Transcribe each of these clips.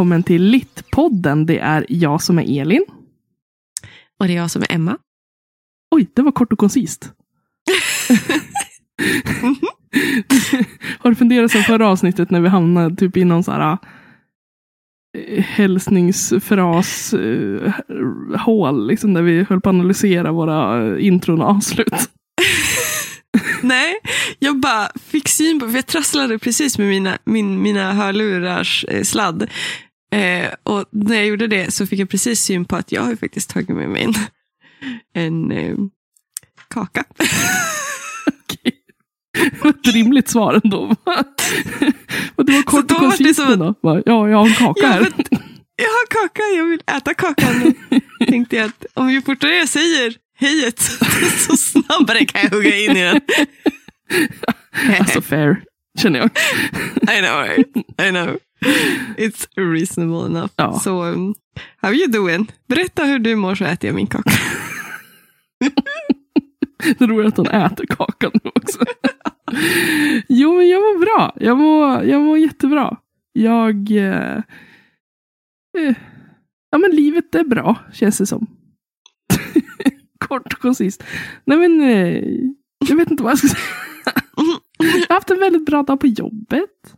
välkommen till Littpodden. Det är jag som är Elin. Och det är jag som är Emma. Oj, det var kort och koncist. Har du funderat sen förra avsnittet när vi hamnade typ i någon så här äh, hälsningsfras äh, hål, liksom där vi höll på att analysera våra äh, intron och avslut. Nej, jag bara fick syn på, för jag trasslade precis med mina, min, mina hörlurars eh, sladd. Eh, och när jag gjorde det så fick jag precis syn på att jag har faktiskt tagit med mig en, en eh, kaka. Ett rimligt svar ändå. och det var kort då och koncist att- Ja, jag har en kaka Ja, här. men- Jag har kaka, jag vill äta kakan. tänkte jag att om ju fortare jag säger hejet, så snabbare kan jag hugga in i den. Alltså fair, känner jag. I know, right? I know. It's reasonable enough. Ja. Så, um, how you doing? Berätta hur du mår så äter jag min kaka. Det är roligt att hon äter kakan nu också. jo, men jag mår bra. Jag mår, jag mår jättebra. Jag... Eh, eh, ja, men livet är bra, känns det som. Kort och koncist. Nej, men... Eh, jag vet inte vad jag ska säga. Jag har haft en väldigt bra dag på jobbet.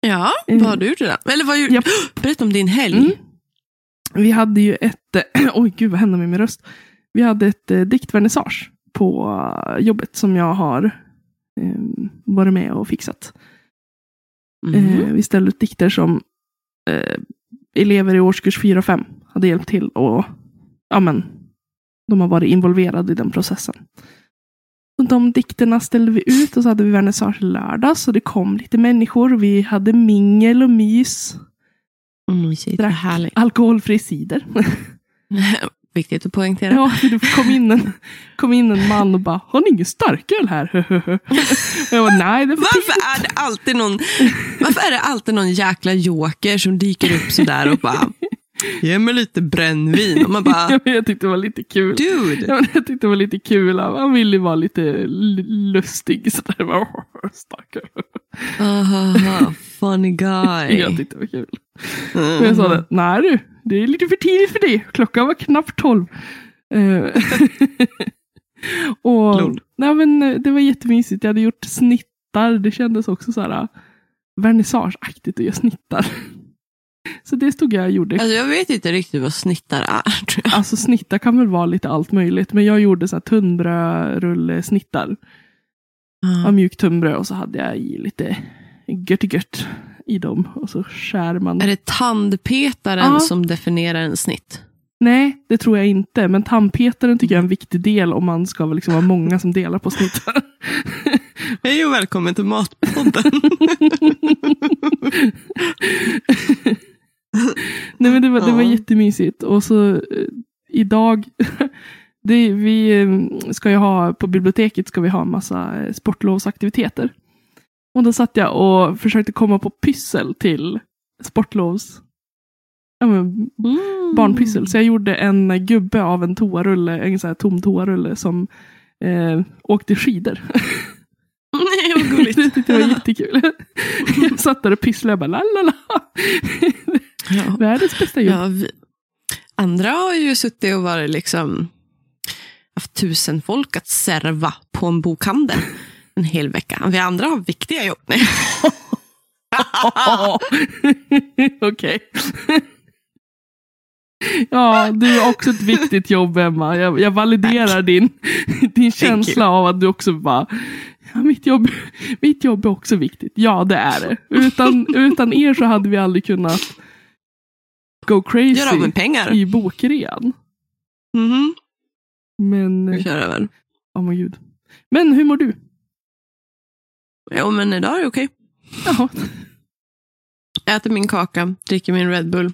Ja, Mm. vad har du gjort idag? Eller vad gjorde Japp. Berätta om din helg. Mm. Vi hade ju ett... eh, Oj, gud vad hände med min röst? Vi hade ett eh, diktvernissage på eh, jobbet som jag har eh, varit med och fixat. Mhm. Eh, vi ställde ut dikter som eh, elever i årskurs 4 och 5 hade hjälpt till och ja, men, de har varit involverade i den processen. Så de dikterna ställde vi ut och så hade vi vernissage i lördags och det kom lite människor. Vi hade mingel och mys. Mm, shit, Drack härligt. Alkoholfri cider. Viktigt att poängtera. Ja, det kom in en, kom in en man och bara, har ni ingen starköl här? jag bara, nej det är för Varför tidigt." är det alltid någon Varför är det alltid någon jäkla joker som dyker upp sådär och bara Ge mig lite brännvin. Och man bara, jag tyckte det var lite kul. dude. Ja, jag tyckte det var lite kul. Han ville vara lite lustig. "Åh, Stackarn. Ahaha, funny guy. Jag tyckte det var kul. Men jag sa det, nej du, det är lite för tidigt för det. Klockan var knappt tolv. Eh, och, nej, men, eh, det var jättemysigt. Jag hade gjort snittar. Det kändes också så här vernissageaktigt att göra snittar. Så det stod jag och gjorde. Alltså, jag vet inte riktigt vad snittar är. Alltså snittar kan väl vara lite allt möjligt. Men jag gjorde så här tunnbrödrullesnittar. av mjukt tunnbröd och så hade jag i lite gött gött i dem. Och så skär man. Är det tandpetaren Ja. som definierar en snitt? Nej, det tror jag inte. Men tandpetaren tycker jag är en viktig del om man ska liksom vara många som delar på snittar. Hej och välkommen till Matpodden. Nej men det var, det var jättemysigt. Och så eh, idag, det, vi eh, ska ju ha, på biblioteket ska vi ha en massa eh, sportlovsaktiviteter. Och då satt jag och försökte komma på pyssel till sportlovs ja, men, barnpyssel. Så jag gjorde en gubbe av en toarulle, en sån här tom toarulle som eh, åkte skidor. Nej, vad gulligt. det tyckte jag var jättekul. jag satt där och pysslade och bara la la la. Ja. Världens bästa jobb. Ja, vi, andra har ju suttit och varit liksom haft tusen folk att serva på en bokhandel en hel vecka. Vi andra har viktiga jobb. Nej. Okej. Ja, du har också ett viktigt jobb Emma. Jag, jag validerar din, din känsla av att du också bara, ja, mitt, jobb, mitt jobb är också viktigt. Ja, det är det. Utan, utan er så hade vi aldrig kunnat go crazy i bokrean. Mhm. Men, Vi kör över. oh my gud. Men hur mår du? Jo, men idag är det okej. Jaha. Äter min kaka, dricker min Red Bull.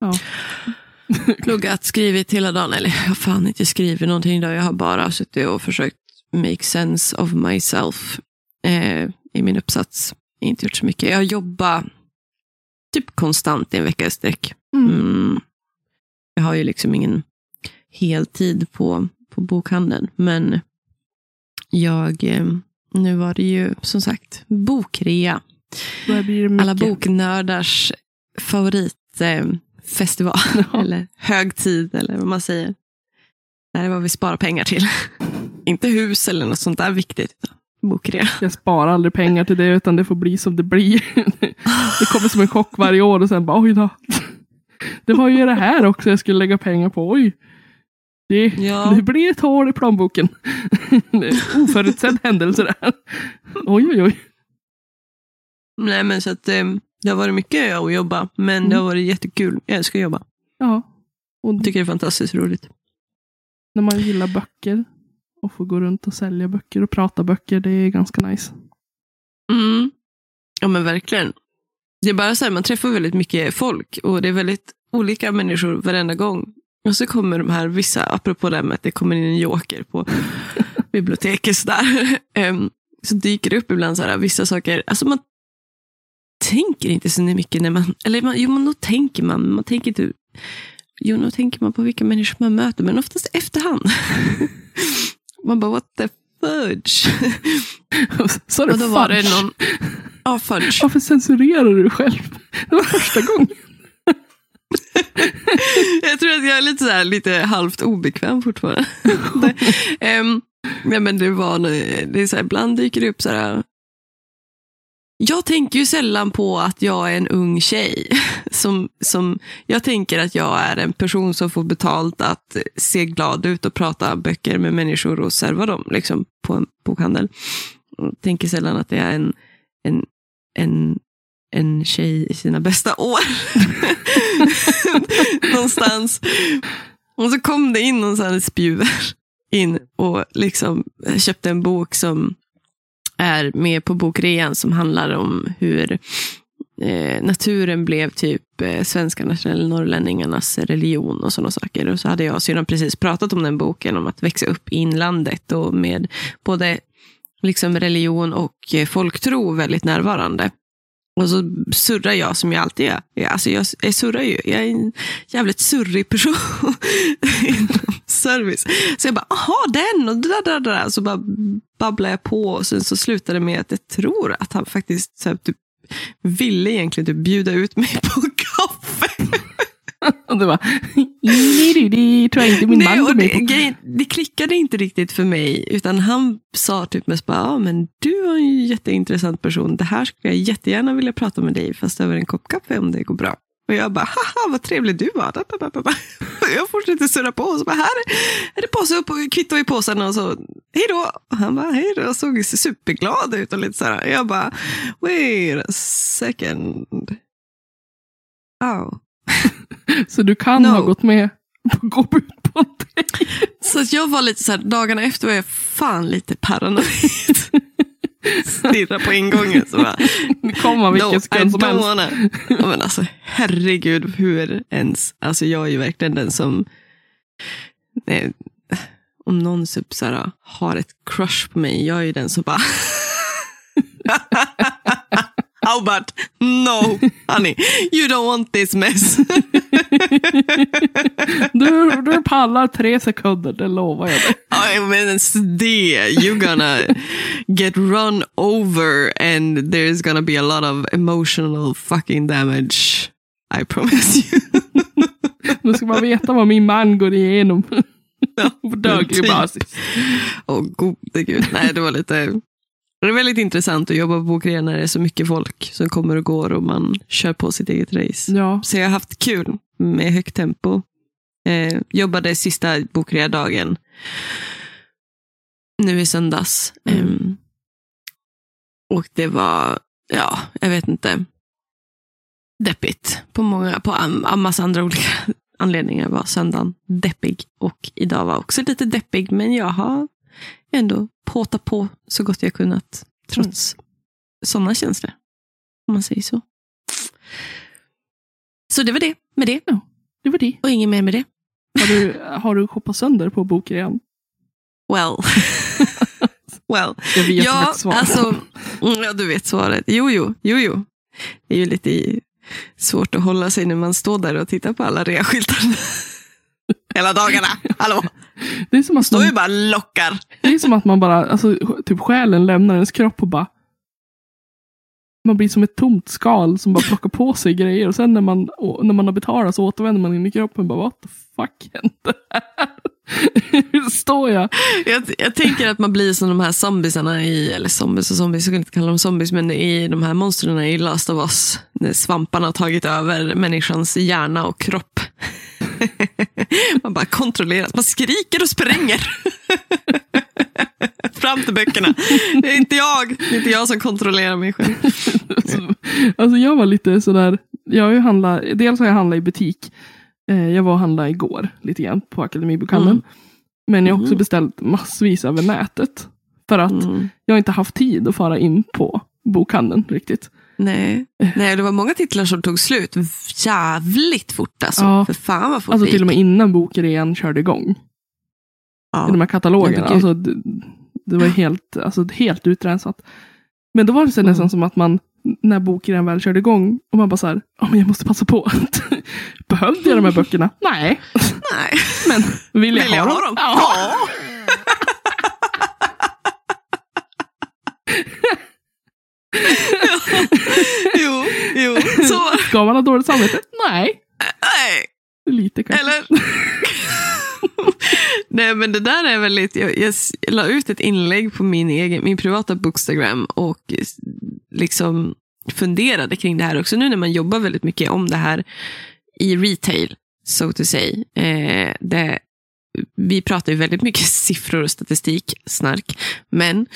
Ja. Pluggat, skrivit hela dagen. Eller jag har fan inte skrivit någonting idag. Jag har bara suttit och försökt make sense of myself eh, i min uppsats. Inte gjort så mycket. Jag har jobbat typ konstant i en vecka i sträck. Mm. Mm. Jag har ju liksom ingen heltid på, på bokhandeln. Men jag, eh, nu var det ju som sagt bokrea. Alla boknördars favoritfestival. Ja. Eller högtid eller vad man säger. Det här är vad vi sparar pengar till. Inte hus eller något sånt där viktigt. Bokrea. Jag sparar aldrig pengar till det, utan det får bli som det blir. Det kommer som en chock varje år och sen bara, oj då. Det var ju det här också jag skulle lägga pengar på. Oj. Det, Ja. det blir ett hål i plånboken. Oförutsedd händelse det här. Oj, oj, oj. Nej, men så att, eh, det har varit mycket att jobba, men det har varit jättekul. Jag älskar att jobba. Ja. Och Jag tycker det är fantastiskt roligt. när man gillar böcker och får gå runt och sälja böcker och prata böcker, det är ganska nice. Mm. Ja, men verkligen. Det är bara så här, man träffar väldigt mycket folk och det är väldigt olika människor varenda gång. Och så kommer de här vissa, apropå det här med att det kommer in en joker på biblioteket så där. Em, så dyker det upp ibland så här, vissa saker. Alltså man tänker inte så mycket när man, eller man, jo, man, nog tänker man, men man tänker inte, jo, nog tänker man på vilka människor man möter, men oftast efterhand. man bara, what the fudge? Det Och då var det fudge. någon, ja, fudge. Varför censurerar du själv? Det var första gången. Jag tror att jag är lite, så här, lite halvt obekväm fortfarande. um, nej, men det var, det är så här, ibland dyker det upp så här. Jag tänker ju sällan på att jag är en ung tjej. Som, som, jag tänker att jag är en person som får betalt att se glad ut och prata böcker med människor och serva dem liksom, på en bokhandel. Jag tänker sällan att jag är en, en, en, en tjej i sina bästa år. Någonstans. Och så kom det in någon sån här spjuver in och liksom köpte en bok som är med på bokrean som handlar om hur eh, naturen blev typ eh, svenskarnas eller norrlänningarnas religion och sådana saker. Och så hade jag och syrran precis pratat om den boken, om att växa upp i inlandet och med både liksom religion och eh, folktro väldigt närvarande. Och så surrar jag som jag alltid gör. Jag, alltså jag, jag surrar ju. Jag är en jävligt surrig person service. Så jag bara, aha den och där, där, där. Så bara babblar jag på och sen så slutar det med att jag tror att han faktiskt så här, typ, ville egentligen typ bjuda ut mig på kaffe. Och det var, det tror jag inte min man går med det, på. det klickade inte riktigt för mig. Utan han sa typ mest bara, ja men du är en jätteintressant person. Det här skulle jag jättegärna vilja prata med dig, fast över en kopp kaffe om det går bra. Och jag bara, haha vad trevlig du var. Jag fortsätter surra på och så bara, här är det påse upp och kvitto i påsen och så, hej då. Och han bara, hej då, och såg superglad ut och lite sådär. Och jag bara, wait a second. Oh. Så du kan No. ha gått med på gå ut på det. Så att jag var lite så här, dagarna efter var jag fan lite paranoid. Stirra på ingången. Så bara, Det kommer vilken no, sekund som helst. Ja, men alltså, herregud, hur ens... Alltså jag är ju verkligen den som... Nej, om någon typ så här, har ett crush på mig, jag är ju den som bara... How about no, honey, you don't want this mess. Du, du pallar tre sekunder, det lovar jag dig. I mean, ens det. You're gonna get run over and there's gonna be a lot of emotional fucking damage. I promise you. Nu ska man veta vad min man går igenom Ja, på daglig basis. Åh gode gud. Nej, det var lite... Det är väldigt intressant att jobba på bokrean när det är så mycket folk som kommer och går och man kör på sitt eget race. Ja, Så jag har haft kul med högt tempo. Eh, jobbade sista bokrea-dagen nu i söndags. Mm. Em, och det var, ja, jag vet inte, deppigt. På många, på en massa andra olika anledningar var söndagen deppig. Och idag var också lite deppig, men jag har ändå påtat på så gott jag kunnat. Trots sådana känslor. Om man säger så. Så det var det med det. det var det. Och inget mer med det. Har du, har du shoppat sönder på bokrean? Well. well. Jag vet Ja, alltså. mm, Ja, du vet svaret. Jo, jo, jo, jo. Det är ju lite svårt att hålla sig när man står där och tittar på alla reaskyltar. Hela dagarna. Hallå, det, är som att står ju man, bara lockar. det är som att man bara, alltså, typ själen lämnar ens kropp och bara man blir som ett tomt skal som bara plockar på sig grejer och sen när man, när man har betalat så återvänder man in i kroppen och bara what the fuck hände här? Hur står jag? jag? Jag tänker att man blir som de här zombiesarna i, eller zombies och zombies, jag kan inte kalla dem zombies, men i de här monstren i Last of Us. När svamparna har tagit över människans hjärna och kropp. man bara kontrollerar, man skriker och spränger. Fram till böckerna. Det är inte jag, det är inte jag som kontrollerar mig själv. alltså, alltså jag var lite sådär, jag har ju handlat, dels har jag handlat i butik. Eh, jag var och handlade igår lite grann på Akademibokhandeln. Mm. Men jag har också mm. beställt massvis över nätet. För att mm. jag inte haft tid att fara in på bokhandeln riktigt. Nej. Nej, det var många titlar som tog slut jävligt fort. Alltså. Ja. För fan vad fort Alltså till och med innan bokrean körde igång. Ja. I de här katalogerna. Alltså, det, det var helt, alltså, helt utrensat. Men då var det så mm. nästan som att man, när bokrean väl körde igång, och man bara så här, oh, men jag måste passa på. Behövde jag de här böckerna? Nej. Nej. Men vill jag, vill jag ha, dem? Ha dem? Ja. jo, jo, så. Ska man ha dåligt samvete? Nej. Nej. Lite kanske. Eller? Nej men det där är väldigt, jag, jag, la ut ett inlägg på min, egen, min privata Bookstagram och liksom funderade kring det här också nu när man jobbar väldigt mycket om det här i retail, so to say. Eh, det, vi pratar ju väldigt mycket siffror och statistik, snark, men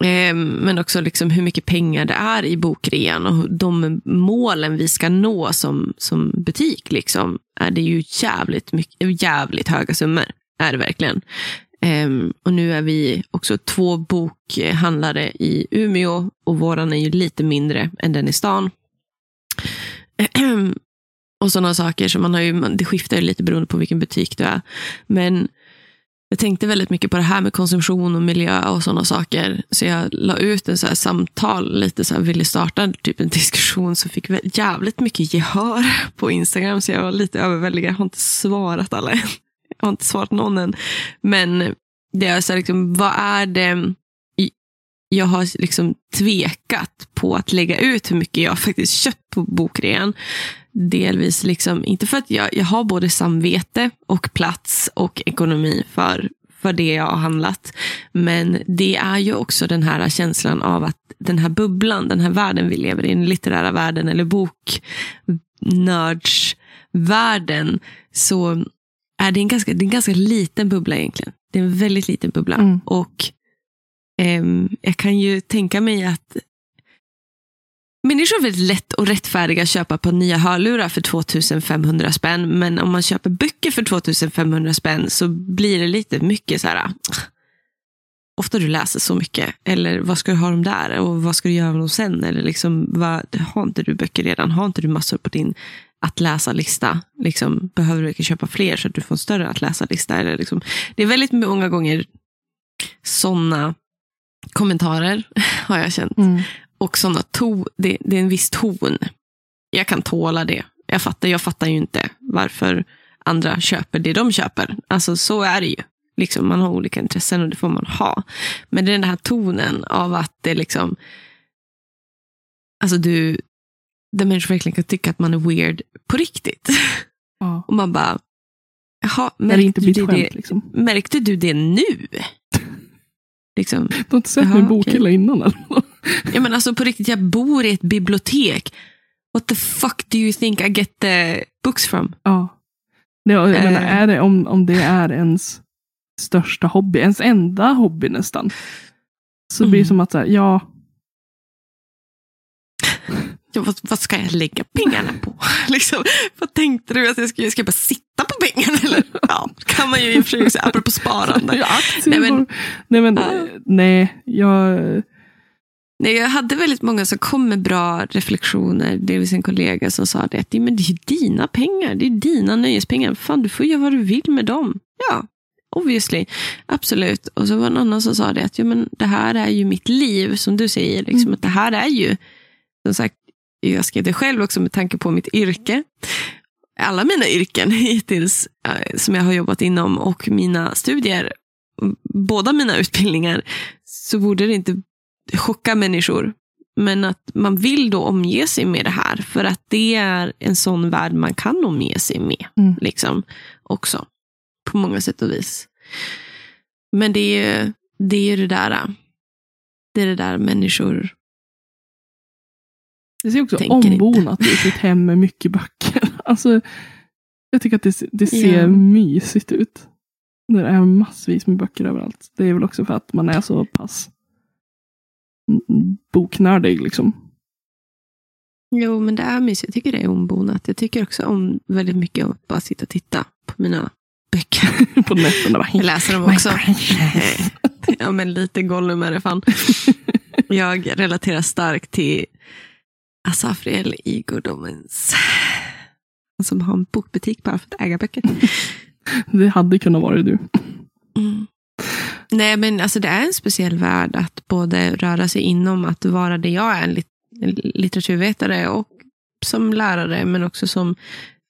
Ehm, men också liksom hur mycket pengar det är i bokrean och de målen vi ska nå som, som butik. Liksom, är det ju jävligt, mycket, jävligt höga summor. Är det verkligen. Ehm, och nu är vi också två bokhandlare i Umeå och våran är ju lite mindre än den i stan. Ehm, och sådana saker. Så man har ju, det skiftar ju lite beroende på vilken butik du är. Men jag tänkte väldigt mycket på det här med konsumtion och miljö och sådana saker. Så jag la ut en så här samtal, lite så här, ville starta typ en diskussion som fick jävligt mycket gehör på Instagram. Så jag var lite överväldigad. Jag har inte svarat alla än. Jag har inte svarat någon än. Men det är så här, liksom, vad är det jag har liksom tvekat på att lägga ut hur mycket jag faktiskt köpt på bokrean. Delvis, liksom, inte för att jag, jag har både samvete och plats och ekonomi för, för det jag har handlat. Men det är ju också den här känslan av att den här bubblan, den här världen vi lever i, den litterära världen eller boknördsvärlden, så är det en ganska, det är en ganska liten bubbla egentligen. Det är en väldigt liten bubbla. Mm. Och um, jag kan ju tänka mig att Människor är väldigt lätt och rättfärdiga att köpa på nya hörlurar för 2500 spänn. Men om man köper böcker för 2500 spänn så blir det lite mycket så här. Ah, ofta du läser så mycket. Eller vad ska du ha dem där? Och vad ska du göra med dem sen? Eller liksom, vad, har inte du böcker redan? Har inte du massor på din att läsa-lista? Liksom, behöver du köpa fler så att du får en större att läsa-lista? Eller liksom, det är väldigt många gånger sådana kommentarer har jag känt. Mm. Och sådana to det, det, är en viss ton. Jag kan tåla det. Jag fattar, jag fattar ju inte varför andra köper det de köper. Alltså så är det ju. Liksom, man har olika intressen och det får man ha. Men det är den här tonen av att det liksom... Alltså du... Där människor verkligen kan tycka att man är weird på riktigt. Ja. Och man bara... Jaha, märkte, du det, liksom. märkte du det nu? Liksom, du har inte sett min bokhylla okay. innan eller? Ja, men alltså på riktigt, jag bor i ett bibliotek. What the fuck do you think I get the books from? Ja. Det, jag uh, menar, är det, om, om det är ens största hobby, ens enda hobby nästan. Så mm. blir det mm. som att, så här, ja, ja, vad, vad, ska jag lägga pengarna på? liksom, vad tänkte du? Att jag ska, ska jag bara sitta på pengarna? Eller? Ja, kan man ju i och för sig säga, apropå sparande. nej, men, nej, men, uh, nej, jag... Nej, jag hade väldigt många som kom med bra reflektioner. Delvis en kollega som sa det, att men det är dina pengar, det är dina nöjespengar. Fan, du får göra vad du vill med dem. Ja, obviously. Absolut. Och så var en annan som sa det, att ja, men det här är ju mitt liv, som du säger. Liksom, mm. att Det här är ju, som sagt, jag skrev det själv också med tanke på mitt yrke. Alla mina yrken hittills eh, som jag har jobbat inom och mina studier, båda mina utbildningar, så borde det inte chocka människor Men att man vill då omge sig med det här för att det är en sån värld man kan omge sig med. Mm. Liksom, också. På många sätt och vis. Men det är ju det, är det där. Det är det där människor... Det ser också ombonat ut, ett hem med mycket böcker. Alltså, jag tycker att det, det ser Ja. mysigt ut. När det är massvis med böcker överallt. Det är väl också för att man är så pass boknördig liksom. Jo, men det är mysigt. Jag tycker det är ombonat. Jag tycker också om väldigt mycket att bara sitta och titta på mina böcker. På nätterna. bara, Jag läser dem också. Ja, men lite Gollum är det fan. Jag relaterar starkt till Asafriel i Good Omens. Han som har en bokbutik bara för att äga böcker. Det hade kunnat vara du. Mm. Nej, men alltså det är en speciell värld att både röra sig inom att vara det jag är, en lit- en litteraturvetare och som lärare, men också som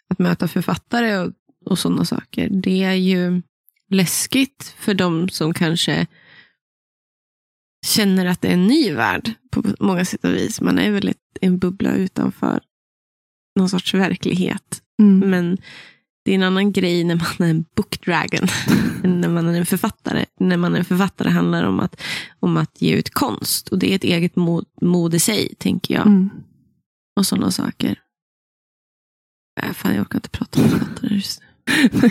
att möta författare och, och sådana saker. Det är ju läskigt för de som kanske känner att det är en ny värld på många sätt och vis. Man är väl ett, en bubbla utanför någon sorts verklighet. Mm. Men det är en annan grej när man är en bookdragon. när man är en författare. När man är en författare handlar det om att, om att ge ut konst. Och det är ett eget mod, mod i sig, tänker jag. Mm. Och sådana saker. Äh, fan, jag orkar inte prata om författare just nu.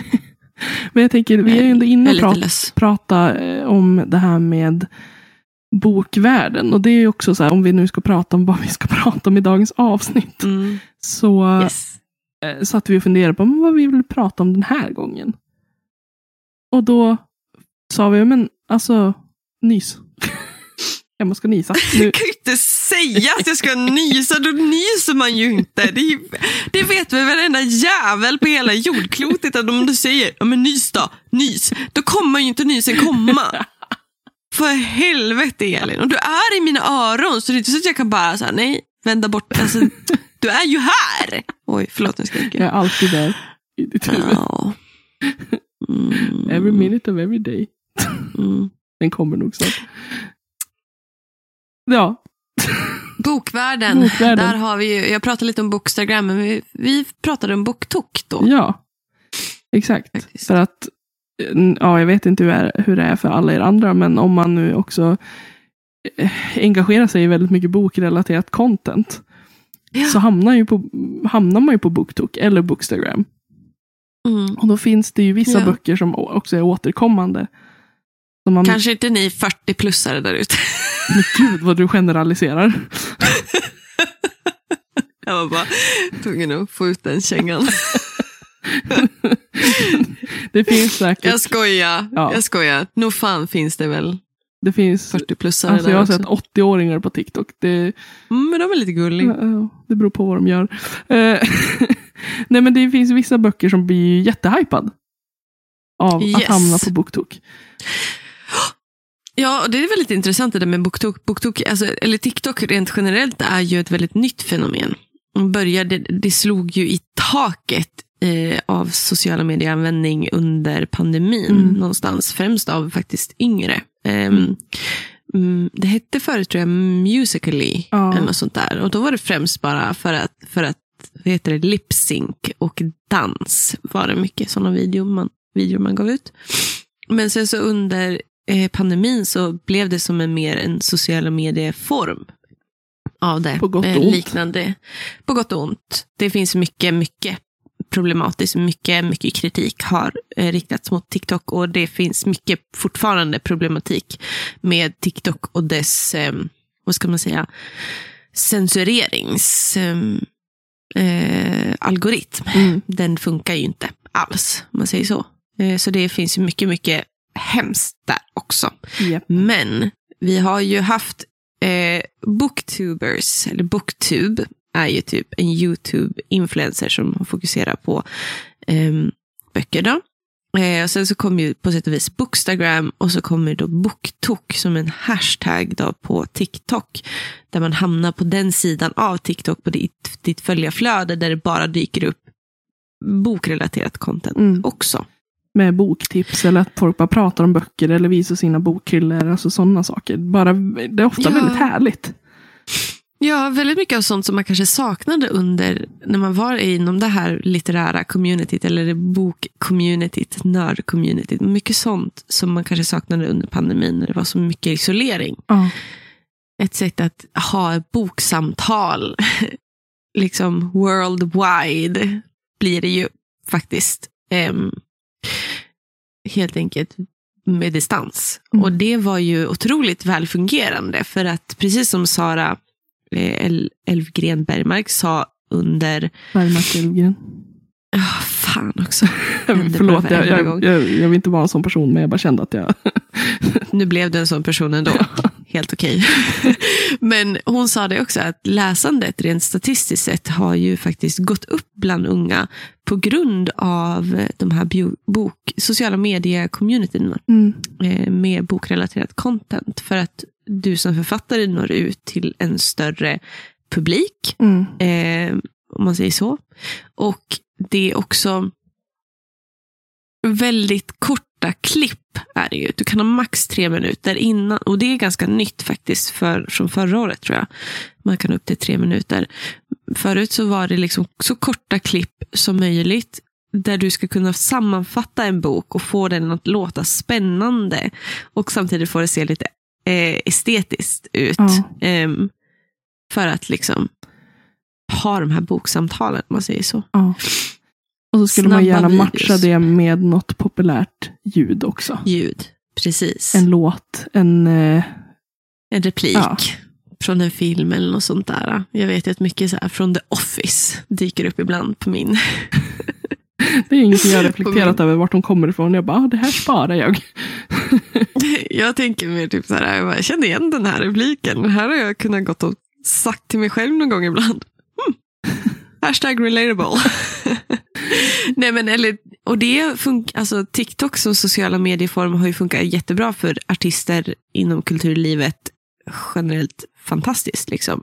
Men jag tänker, vi är ju ändå inne och pratar less. prata eh, om det här med bokvärlden. Och det är ju också så här, om vi nu ska prata om vad vi ska prata om i dagens avsnitt. Mm. Så Yes. Eh, satt vi och funderade på vad vi vill prata om den här gången. Och då sa vi, men alltså, nys. Jag ska nysa. Nu, Jag kan ju inte säga att jag ska nysa, då nyser man ju inte. Det, ju- det vet väl varenda jävel på hela jordklotet att om du säger ja, men nys då, nys, då kommer ju inte nysen komma. För helvete Elin, och du är i mina öron så det är inte så att jag kan bara så här, nej, vända bort. Alltså, du är ju här. Oj, förlåt nu skriker jag jag. är alltid där i ditt huvud. Ja. Mm. Every minute of every day. Mm. Den kommer nog snart. Ja, Bokvärlden, Bokvärlden. där har vi ju, jag pratade lite om Bookstagram, men vi, vi pratade om Boktok då. ja. Exakt. Faktiskt. För att, ja, jag vet inte hur, är, hur det är för alla er andra, men om man nu också eh, engagerar sig i väldigt mycket bokrelaterat content, Ja. så hamnar, ju på, hamnar man ju på BookTok eller Bookstagram. Mm. Och då finns det ju vissa Ja. böcker som också är återkommande. Som man, Kanske inte ni 40-plussare där ute. Men gud vad du generaliserar. Jag var bara tvungen att få ut den kängan. det finns säkert. Jag skojar, Ja. jag skojar. Nog fan finns det väl Det finns 40-plussare alltså jag har sett 80-åringar på TikTok. Det, Mm, men de är lite gulliga. Det beror på vad de gör. Eh, Nej men det finns vissa böcker som blir jättehypad. Av att Yes. hamna på BookTok. Ja, och det är väldigt intressant det där med BookTok. BookTok alltså, eller TikTok rent generellt är ju ett väldigt nytt fenomen. Började, det slog ju i taket eh, av sociala medieanvändning under pandemin Mm. någonstans. Främst av faktiskt yngre. Ehm, Mm. det hette förut tror jag Musically Ja. eller något sånt där. Och då var det främst bara för att, för att vad heter det, lip sync och dans var det mycket sådana videor man, videor man gav ut. Men sen så under eh, pandemin så blev det som en mer en sociala medieform av det. På gott och Eh, ont. Liknande. På gott och ont. Det finns mycket, mycket problematiskt. Mycket, mycket kritik har eh, riktats mot TikTok och det finns mycket fortfarande problematik med TikTok och dess, eh, vad ska man säga, censurerings eh, eh, Mm. den funkar ju inte alls, om man säger så. Eh, Så det finns mycket, mycket hemskt där också. Japp. Men vi har ju haft eh, booktubers, eller booktube är ju typ en YouTube-influencer som fokuserar på eh, böcker. Då. Eh, och sen så kommer ju på sätt och vis Bookstagram och så kommer då Booktok som en hashtag då på TikTok. Där man hamnar på den sidan av TikTok på ditt, ditt följarflöde där det bara dyker upp bokrelaterat content Mm. också. Med boktips eller att folk bara pratar om böcker eller visar sina bokhyllor. Alltså sådana saker. Bara, det är ofta Ja. väldigt härligt. Ja, väldigt mycket av sånt som man kanske saknade under när man var inom det här litterära communityt eller bokcommunityt, nördcommunityt. Mycket sånt som man kanske saknade under pandemin när det var så mycket isolering. Ja. Ett sätt att ha boksamtal, liksom worldwide, blir det ju faktiskt. Ehm, helt enkelt med distans. Mm. Och det var ju otroligt välfungerande för att precis som Sara Elfgren Bergmark sa under... Bergmark Elfgren. Ah, fan också. Förlåt, jag, jag, jag, jag vill inte vara en sån person, men jag bara kände att jag... Nu blev det en sån person ändå. Helt okej. Men hon sa det också att läsandet rent statistiskt sett har ju faktiskt gått upp bland unga på grund av de här bok, sociala medier-communityn Mm. eh, med bokrelaterat content. För att du som författare når ut till en större publik, Mm. eh, om man säger så. Och det är också väldigt korta klipp. är det ju. Du kan ha max tre minuter innan. Och det är ganska nytt faktiskt, för, från förra året tror jag. Man kan ha upp till tre minuter. Förut så var det liksom så korta klipp som möjligt. Där du ska kunna sammanfatta en bok och få den att låta spännande. Och samtidigt få det se lite eh, estetiskt ut. Ja. Ehm, för att liksom ha de här boksamtalen, om man säger så. Ja. Och så skulle man Snabba gärna videos. matcha det med något populärt ljud också. Ljud, precis. En låt, en... Eh, En replik Ja. från en film eller något sånt där. Jag vet ju att mycket så här från The Office dyker upp ibland på min. det är inget jag har reflekterat över vart de kommer ifrån. Jag bara, ah, det här sparar jag. jag tänker mer typ så här, jag, bara, jag känner igen den här repliken. Den här har jag kunnat gått och sagt till mig själv någon gång ibland. Hmm. Hashtag relatable. Nej men eller, och det funkar, alltså TikTok som sociala medieform har ju funkat jättebra för artister inom kulturlivet generellt fantastiskt. Liksom.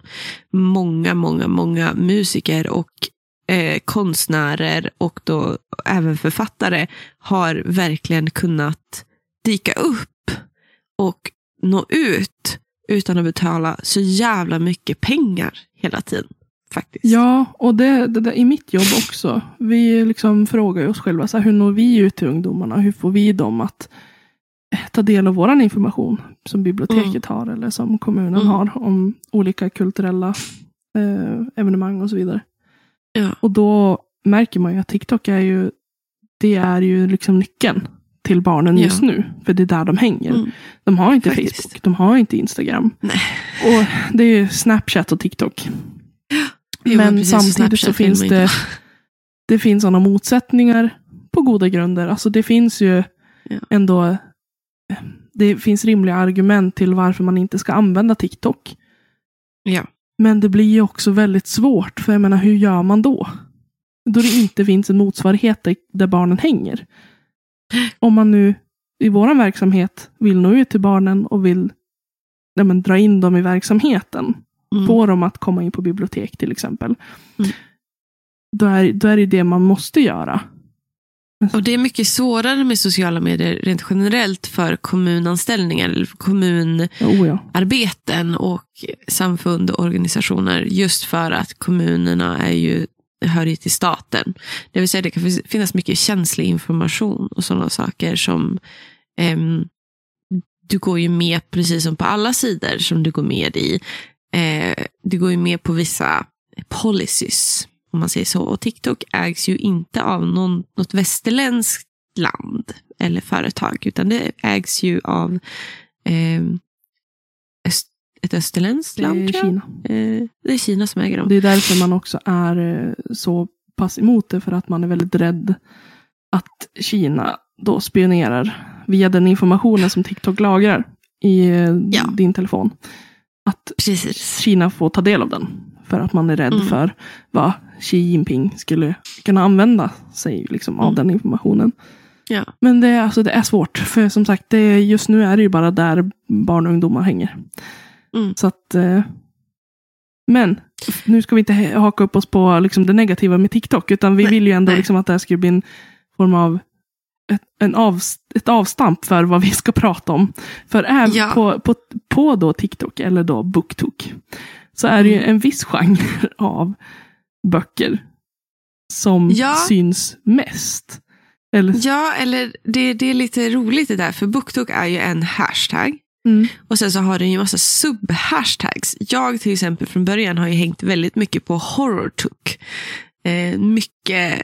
Många, många, många musiker och eh, konstnärer och då även författare har verkligen kunnat dyka upp och nå ut utan att betala så jävla mycket pengar hela tiden. Faktiskt. Ja, och det, det där, i mitt jobb också. Vi liksom frågar oss själva, så här, hur når vi ut till ungdomarna? Hur får vi dem att eh, ta del av vår information som biblioteket har eller som kommunen Mm. har om olika kulturella eh, evenemang och så vidare. Ja. Och då märker man ju att TikTok är ju, det är ju liksom nyckeln till barnen Ja. just nu. För det är där de hänger. Mm. De har inte Faktiskt. Facebook, de har inte Instagram. Nej. Och det är ju Snapchat och TikTok. Jo, Men precis, samtidigt så Snapchat vill finns det, det finns sådana motsättningar på goda grunder. Alltså det finns ju Ja. ändå det finns rimliga argument till varför man inte ska använda TikTok. Ja. Men det blir ju också väldigt svårt, för jag menar, hur gör man då? Då det inte finns en motsvarighet där, barnen hänger. Om man nu i vår verksamhet vill nå ut till barnen och vill ja, men, dra in dem i verksamheten, Mm. få dem att komma in på bibliotek till exempel. Mm. Då, är, då är det det man måste göra. Och det är mycket svårare med sociala medier rent generellt för kommunanställningar, kommunarbeten Oh, och samfund och organisationer. Just för att kommunerna är ju, hör ju till staten. Det vill säga det kan finnas mycket känslig information och sådana saker som ehm, du går ju med, precis som på alla sidor som du går med i, eh, du går ju med på vissa policies, om man säger så. Och TikTok ägs ju inte av någon, något västerländskt land eller företag, utan det ägs ju av eh, öst, ett österländskt Det är land, tror jag. Kina. Eh, det är Kina som äger dem. Det är därför man också är eh, så pass emot det, för att man är väldigt rädd att Kina då spionerar via den informationen som TikTok lagrar i eh, Ja. din telefon. Att. Kina får ta del av den. För att man är rädd Mm. för vad Xi Jinping skulle kunna använda sig liksom, av Mm. den informationen. Ja. Men det, är- alltså, det är svårt. För som sagt, det, är- just nu är det ju bara där barn och ungdomar hänger. Mm. Så att, eh, men nu ska vi inte haka upp oss på liksom, det negativa med TikTok. Utan vi Nej, vill ju ändå liksom, att det här ska bli en form av ett, en av, ett avstamp för vad vi ska prata om. För även Ja. på, på, på då TikTok, eller då BookTok, så är det ju Mm. en viss genre av böcker som Ja. syns mest. Eller, Ja, eller det, det är lite roligt det där, för BookTok är ju en hashtag. mm, Och sen så har den ju massa sub-hashtags. Jag till exempel från början har ju hängt väldigt mycket på HorrorTok. Eh, mycket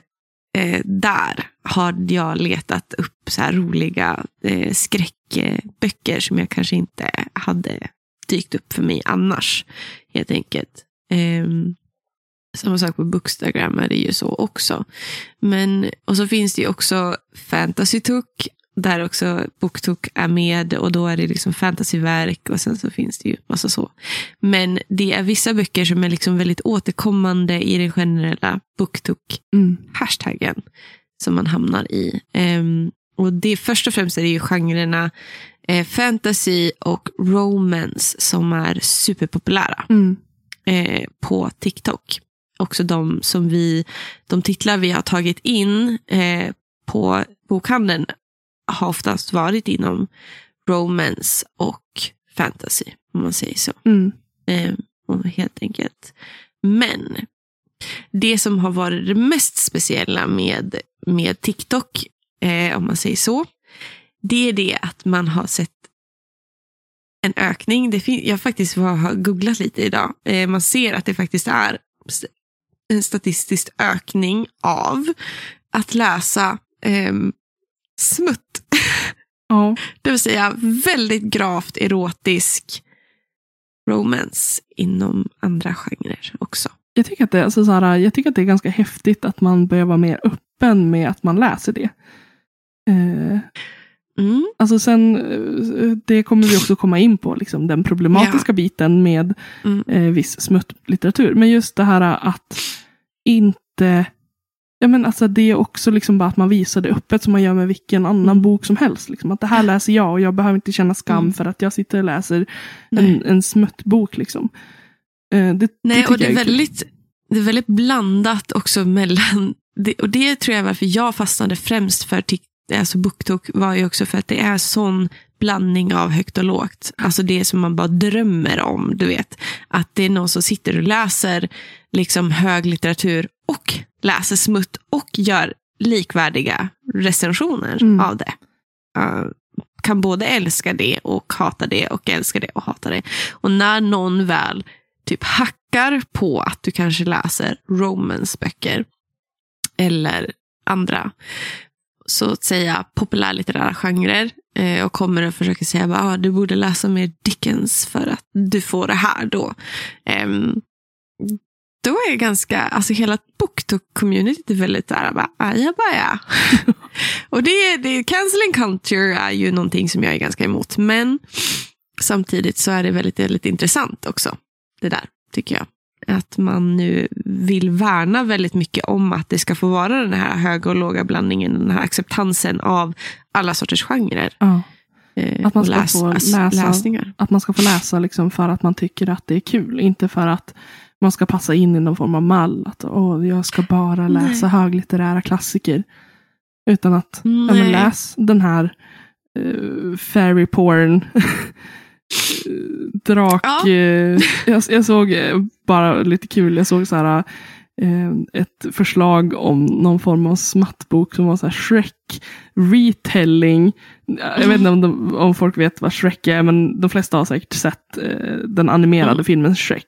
eh, där har jag letat upp så här roliga eh, skräckböcker som jag kanske inte hade dykt upp för mig annars. Helt enkelt. Eh, samma sak på Bookstagram är det ju så också. Men, och så finns det ju också Fantasy Took där också BookTok är med och då är det liksom fantasyverk och sen så finns det ju massa så. Men det är vissa böcker som är liksom väldigt återkommande i den generella BookTok-hashtaggen mm, som man hamnar i. Ehm, och det först och främst är det ju genrerna eh, fantasy och romance som är superpopulära mm, eh, på TikTok. Också de som vi, de titlar vi har tagit in eh, på bokhandeln har oftast varit inom romance och fantasy, om man säger så. mm, Eh, helt enkelt. Men det som har varit det mest speciella med, med TikTok, eh, om man säger så, det är det att man har sett en ökning. Det fin- jag faktiskt har googlat lite idag. Eh, man ser att det faktiskt är en statistisk ökning av att läsa ehm, smutt. Ja, Det vill säga väldigt gravt erotisk romance inom andra genrer också. jag, tycker att det, alltså, så här, jag tycker att det är ganska häftigt att man börjar vara mer öppen med att man läser det. Eh, Mm. Alltså sen, eh, det kommer vi också komma in på, liksom, den problematiska biten med Mm. eh, viss smuttlitteratur. Men just det här att inte, ja men alltså det är också liksom bara att man visar det öppet som man gör med vilken annan Mm. bok som helst. Liksom. Att det här läser jag och jag behöver inte känna skam Mm. för att jag sitter och läser Nej. en, en smuttbok. Liksom. Eh, det, Nej, tycker och det är, väldigt, det är väldigt blandat också mellan... Det, och det tror jag är varför jag fastnade främst för alltså BookTok var ju också för att det är sån blandning av högt och lågt. Alltså det som man bara drömmer om, du vet. Att det är någon som sitter och läser liksom hög litteratur och läser smutt och gör likvärdiga recensioner Mm. av det. Uh, kan både älska det och hata det och älska det och hata det. Och när någon väl typ hackar på att du kanske läser romanceböcker eller andra så att säga populärlitterära genrer eh, och kommer och försöker säga att ah, du borde läsa mer Dickens för att du får det här då. Ehm, då är det ganska, alltså hela BookTok-communityt är väldigt där, bara, ajabaja. och det, det, canceling culture är ju någonting som jag är ganska emot, men samtidigt så är det väldigt, väldigt intressant också, det där, tycker jag. Att man nu vill värna väldigt mycket om att det ska få vara den här höga och låga blandningen, den här acceptansen av alla sorters genrer. Ja, Eh, Att man ska få läsa- läsningar. att man ska få läsa liksom för att man tycker att det är kul. Inte för att man ska passa in i någon form av mall. Att åh, jag ska bara läsa höglitterära klassiker. Utan att ja, men Nej. läs den här uh, fairy porn. Drak. Ja. eh, jag, jag såg eh, bara lite kul. Jag såg så här eh, ett förslag om någon form av smattbok som var så här Shrek retelling. Jag vet inte om, de, om folk vet vad Shrek är, men de flesta har säkert sett eh, den animerade Mm. filmen Shrek.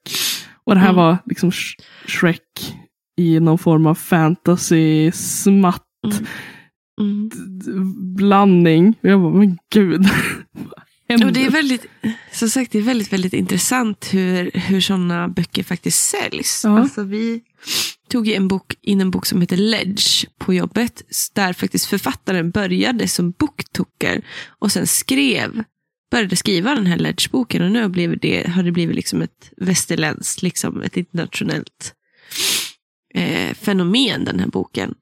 Och det här Mm. var liksom Sh- Shrek i någon form av fantasy smatt Mm. blandning. Och jag bara, men gud. Och det är väldigt, som sagt, det är väldigt, väldigt intressant hur, hur sådana böcker faktiskt säljs. Ja. Alltså, vi tog en bok, in en bok som heter Ledge på jobbet, där faktiskt författaren började som boktoker och sen skrev, började skriva den här Ledge-boken och nu har, det, har det blivit liksom ett västerländskt, liksom ett internationellt eh, fenomen, den här boken.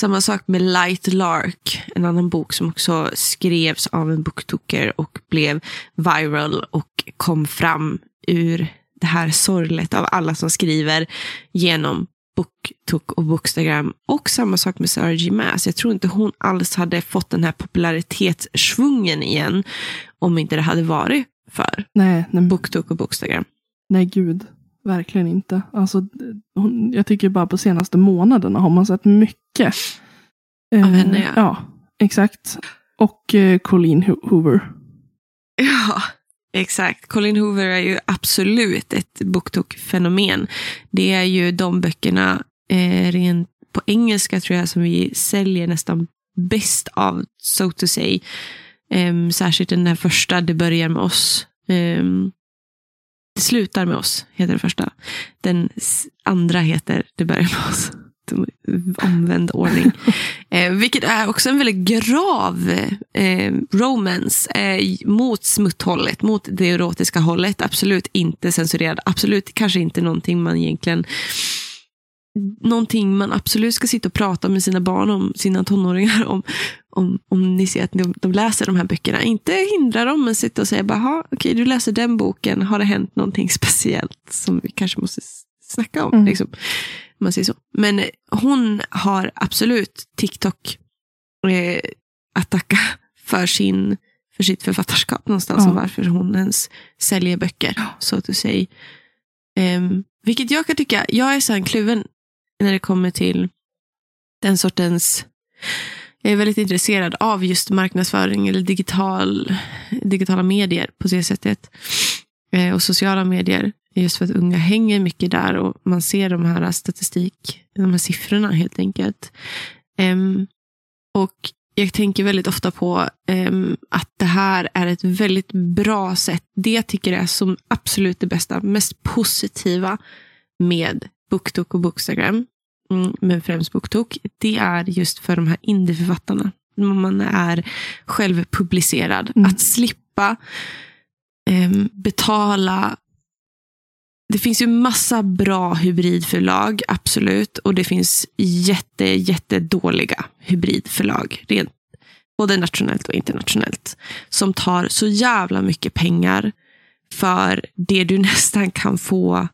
Samma sak med Light Lark, en annan bok som också skrevs av en booktoker och blev viral och kom fram ur det här sorlet av alla som skriver genom BookTok och Bookstagram. Och samma sak med Sarah J. Maas. Jag tror inte hon alls hade fått den här popularitetssvungen igen om inte det hade varit för Nej, nej, BookTok och Bookstagram. nej, gud. verkligen inte. Alltså, hon, jag tycker bara på senaste månaderna har man sett mycket. Av henne, ja. Ja, exakt. Och eh, Colleen Ho- Hoover. Ja, exakt. Colin Hoover är ju absolut ett boktokfenomen. Det är ju de böckerna eh, rent på engelska tror jag som vi säljer nästan bäst av, so to say. Um, särskilt den där första, Det börjar med oss. Um, det slutar med oss, heter den första. Den andra heter Det börjar med oss. Omvänd ordning. Eh, vilket är också en väldigt grav eh, romance eh, mot smutthållet, mot det erotiska hållet. Absolut inte censurerad. Absolut kanske inte någonting man egentligen någonting man absolut ska sitta och prata med sina barn om, sina tonåringar om, om, om ni ser att de, de läser de här böckerna. Inte hindra dem, men sitta och säga bara, "Ha, okej, du läser den boken, har det hänt någonting speciellt som vi kanske måste snacka om? Mm. Liksom, om man säger så. Men hon har absolut TikTok eh, att tacka för, sin, för sitt författarskap någonstans, Ja. och varför hon ens säljer böcker, så att säga. Um, vilket jag kan tycka, jag är så här kluven när det kommer till den sortens jag är väldigt intresserad av just marknadsföring eller digital, digitala medier på det sättet. Eh, och sociala medier. Just för att unga hänger mycket där och man ser de här statistik, de här siffrorna helt enkelt. Em, och jag tänker väldigt ofta på em, att det här är ett väldigt bra sätt. Det jag tycker är som absolut det bästa, mest positiva med BookTok och Bookstagram, mm, men främst BookTok, det är just för de här indieförfattarna. Man är självpublicerad. Mm. Att slippa em, betala det finns ju massa bra hybridförlag, absolut. Och det finns jätte, jättedåliga hybridförlag. Rent, både nationellt och internationellt. Som tar så jävla mycket pengar för det du nästan kan få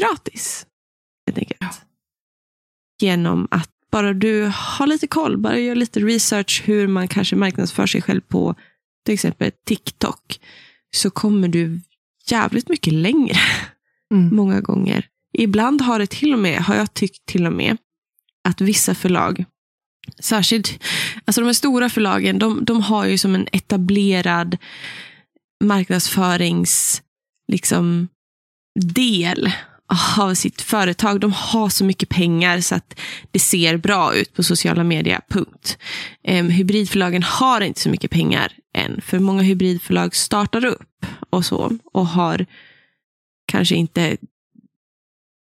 gratis. Helt enkelt. Genom att bara du har lite koll, bara gör lite research hur man kanske marknadsför sig själv på till exempel TikTok. Så kommer du jävligt mycket längre Mm. många gånger. Ibland har det till och med, har jag tyckt till och med, att vissa förlag, särskilt, alltså de här stora förlagen, de, de har ju som en etablerad marknadsförings, liksom, del av sitt företag. De har så mycket pengar så att det ser bra ut på sociala medier, punkt. Um, hybridförlagen har inte så mycket pengar än, för många hybridförlag startar upp och så, och har kanske inte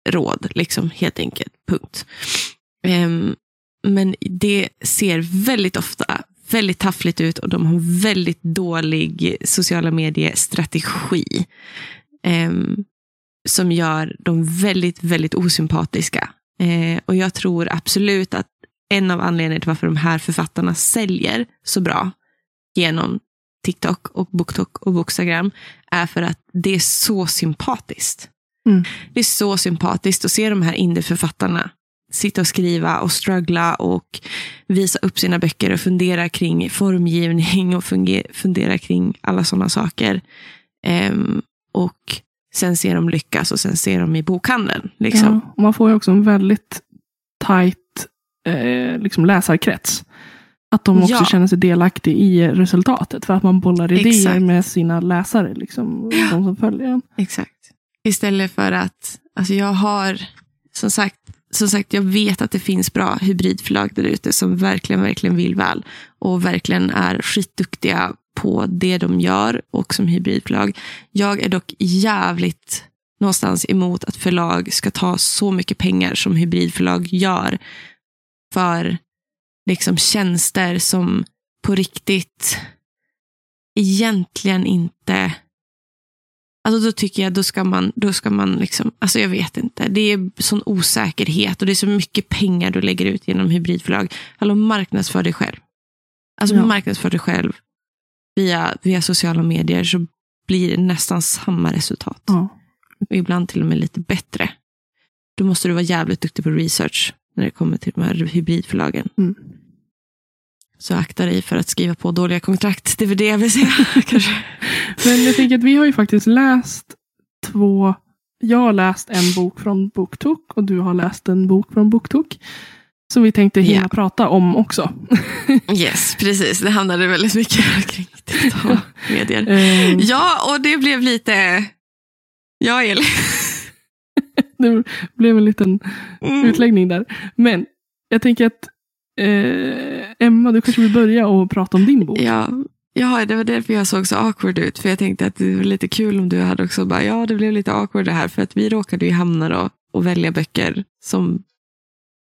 råd, liksom, helt enkelt. Punkt. Um, men det ser väldigt ofta väldigt taffligt ut och de har väldigt dålig sociala medier-strategi. Ehm, som gör dem väldigt, väldigt osympatiska. Uh, och jag tror absolut att en av anledningarna till varför de här författarna säljer så bra genom TikTok och BookTok och Bookstagram är för att det är så sympatiskt. Mm. Det är så sympatiskt att se de här indieförfattarna sitta och skriva och struggla och visa upp sina böcker och fundera kring formgivning och fundera kring alla sådana saker. Ehm, och sen ser de lyckas och sen ser de i bokhandeln. Liksom. Ja, man får ju också en väldigt tajt eh, liksom läsarkrets. Att de också Ja. känner sig delaktiga i resultatet. För att man bollar idéer Exakt. med sina läsare. Liksom, Ja. De som följer en. Exakt. Istället för att, alltså jag har, som sagt, som sagt, jag vet att det finns bra hybridförlag där ute som verkligen, verkligen vill väl. Och verkligen är skitduktiga på det de gör och som hybridförlag. Jag är dock jävligt någonstans emot att förlag ska ta så mycket pengar som hybridförlag gör för liksom tjänster som på riktigt egentligen inte Alltså då tycker jag då ska man, då ska man liksom, alltså jag vet inte. Det är sån osäkerhet och det är så mycket pengar du lägger ut genom hybridförlag. Hallå, marknadsför dig själv. Alltså Ja. marknadsför dig själv via, via sociala medier så blir det nästan samma resultat. Ja. Ibland till och med lite bättre. Då måste du vara jävligt duktig på research när det kommer till de här hybridförlagen. Mm. Så akta dig för att skriva på dåliga kontrakt. Det är väl det jag vill säga. kanske. Men jag tänker att vi har ju faktiskt läst två jag har läst en bok från BookTok och du har läst en bok från BookTok. Som vi tänkte hinna Ja. prata om också. Yes, precis. Det handlade väldigt mycket kring medier. Eh, Ja, och det blev lite... Ja, Elin. det blev en liten Mm. utläggning där. Men jag tänker att eh, Emma, du kanske vill börja och prata om din bok. Ja, ja, det var därför jag såg så awkward ut. För jag tänkte att det var lite kul om du hade också bara, ja det blev lite awkward det här. För att vi råkade ju hamna då och välja böcker som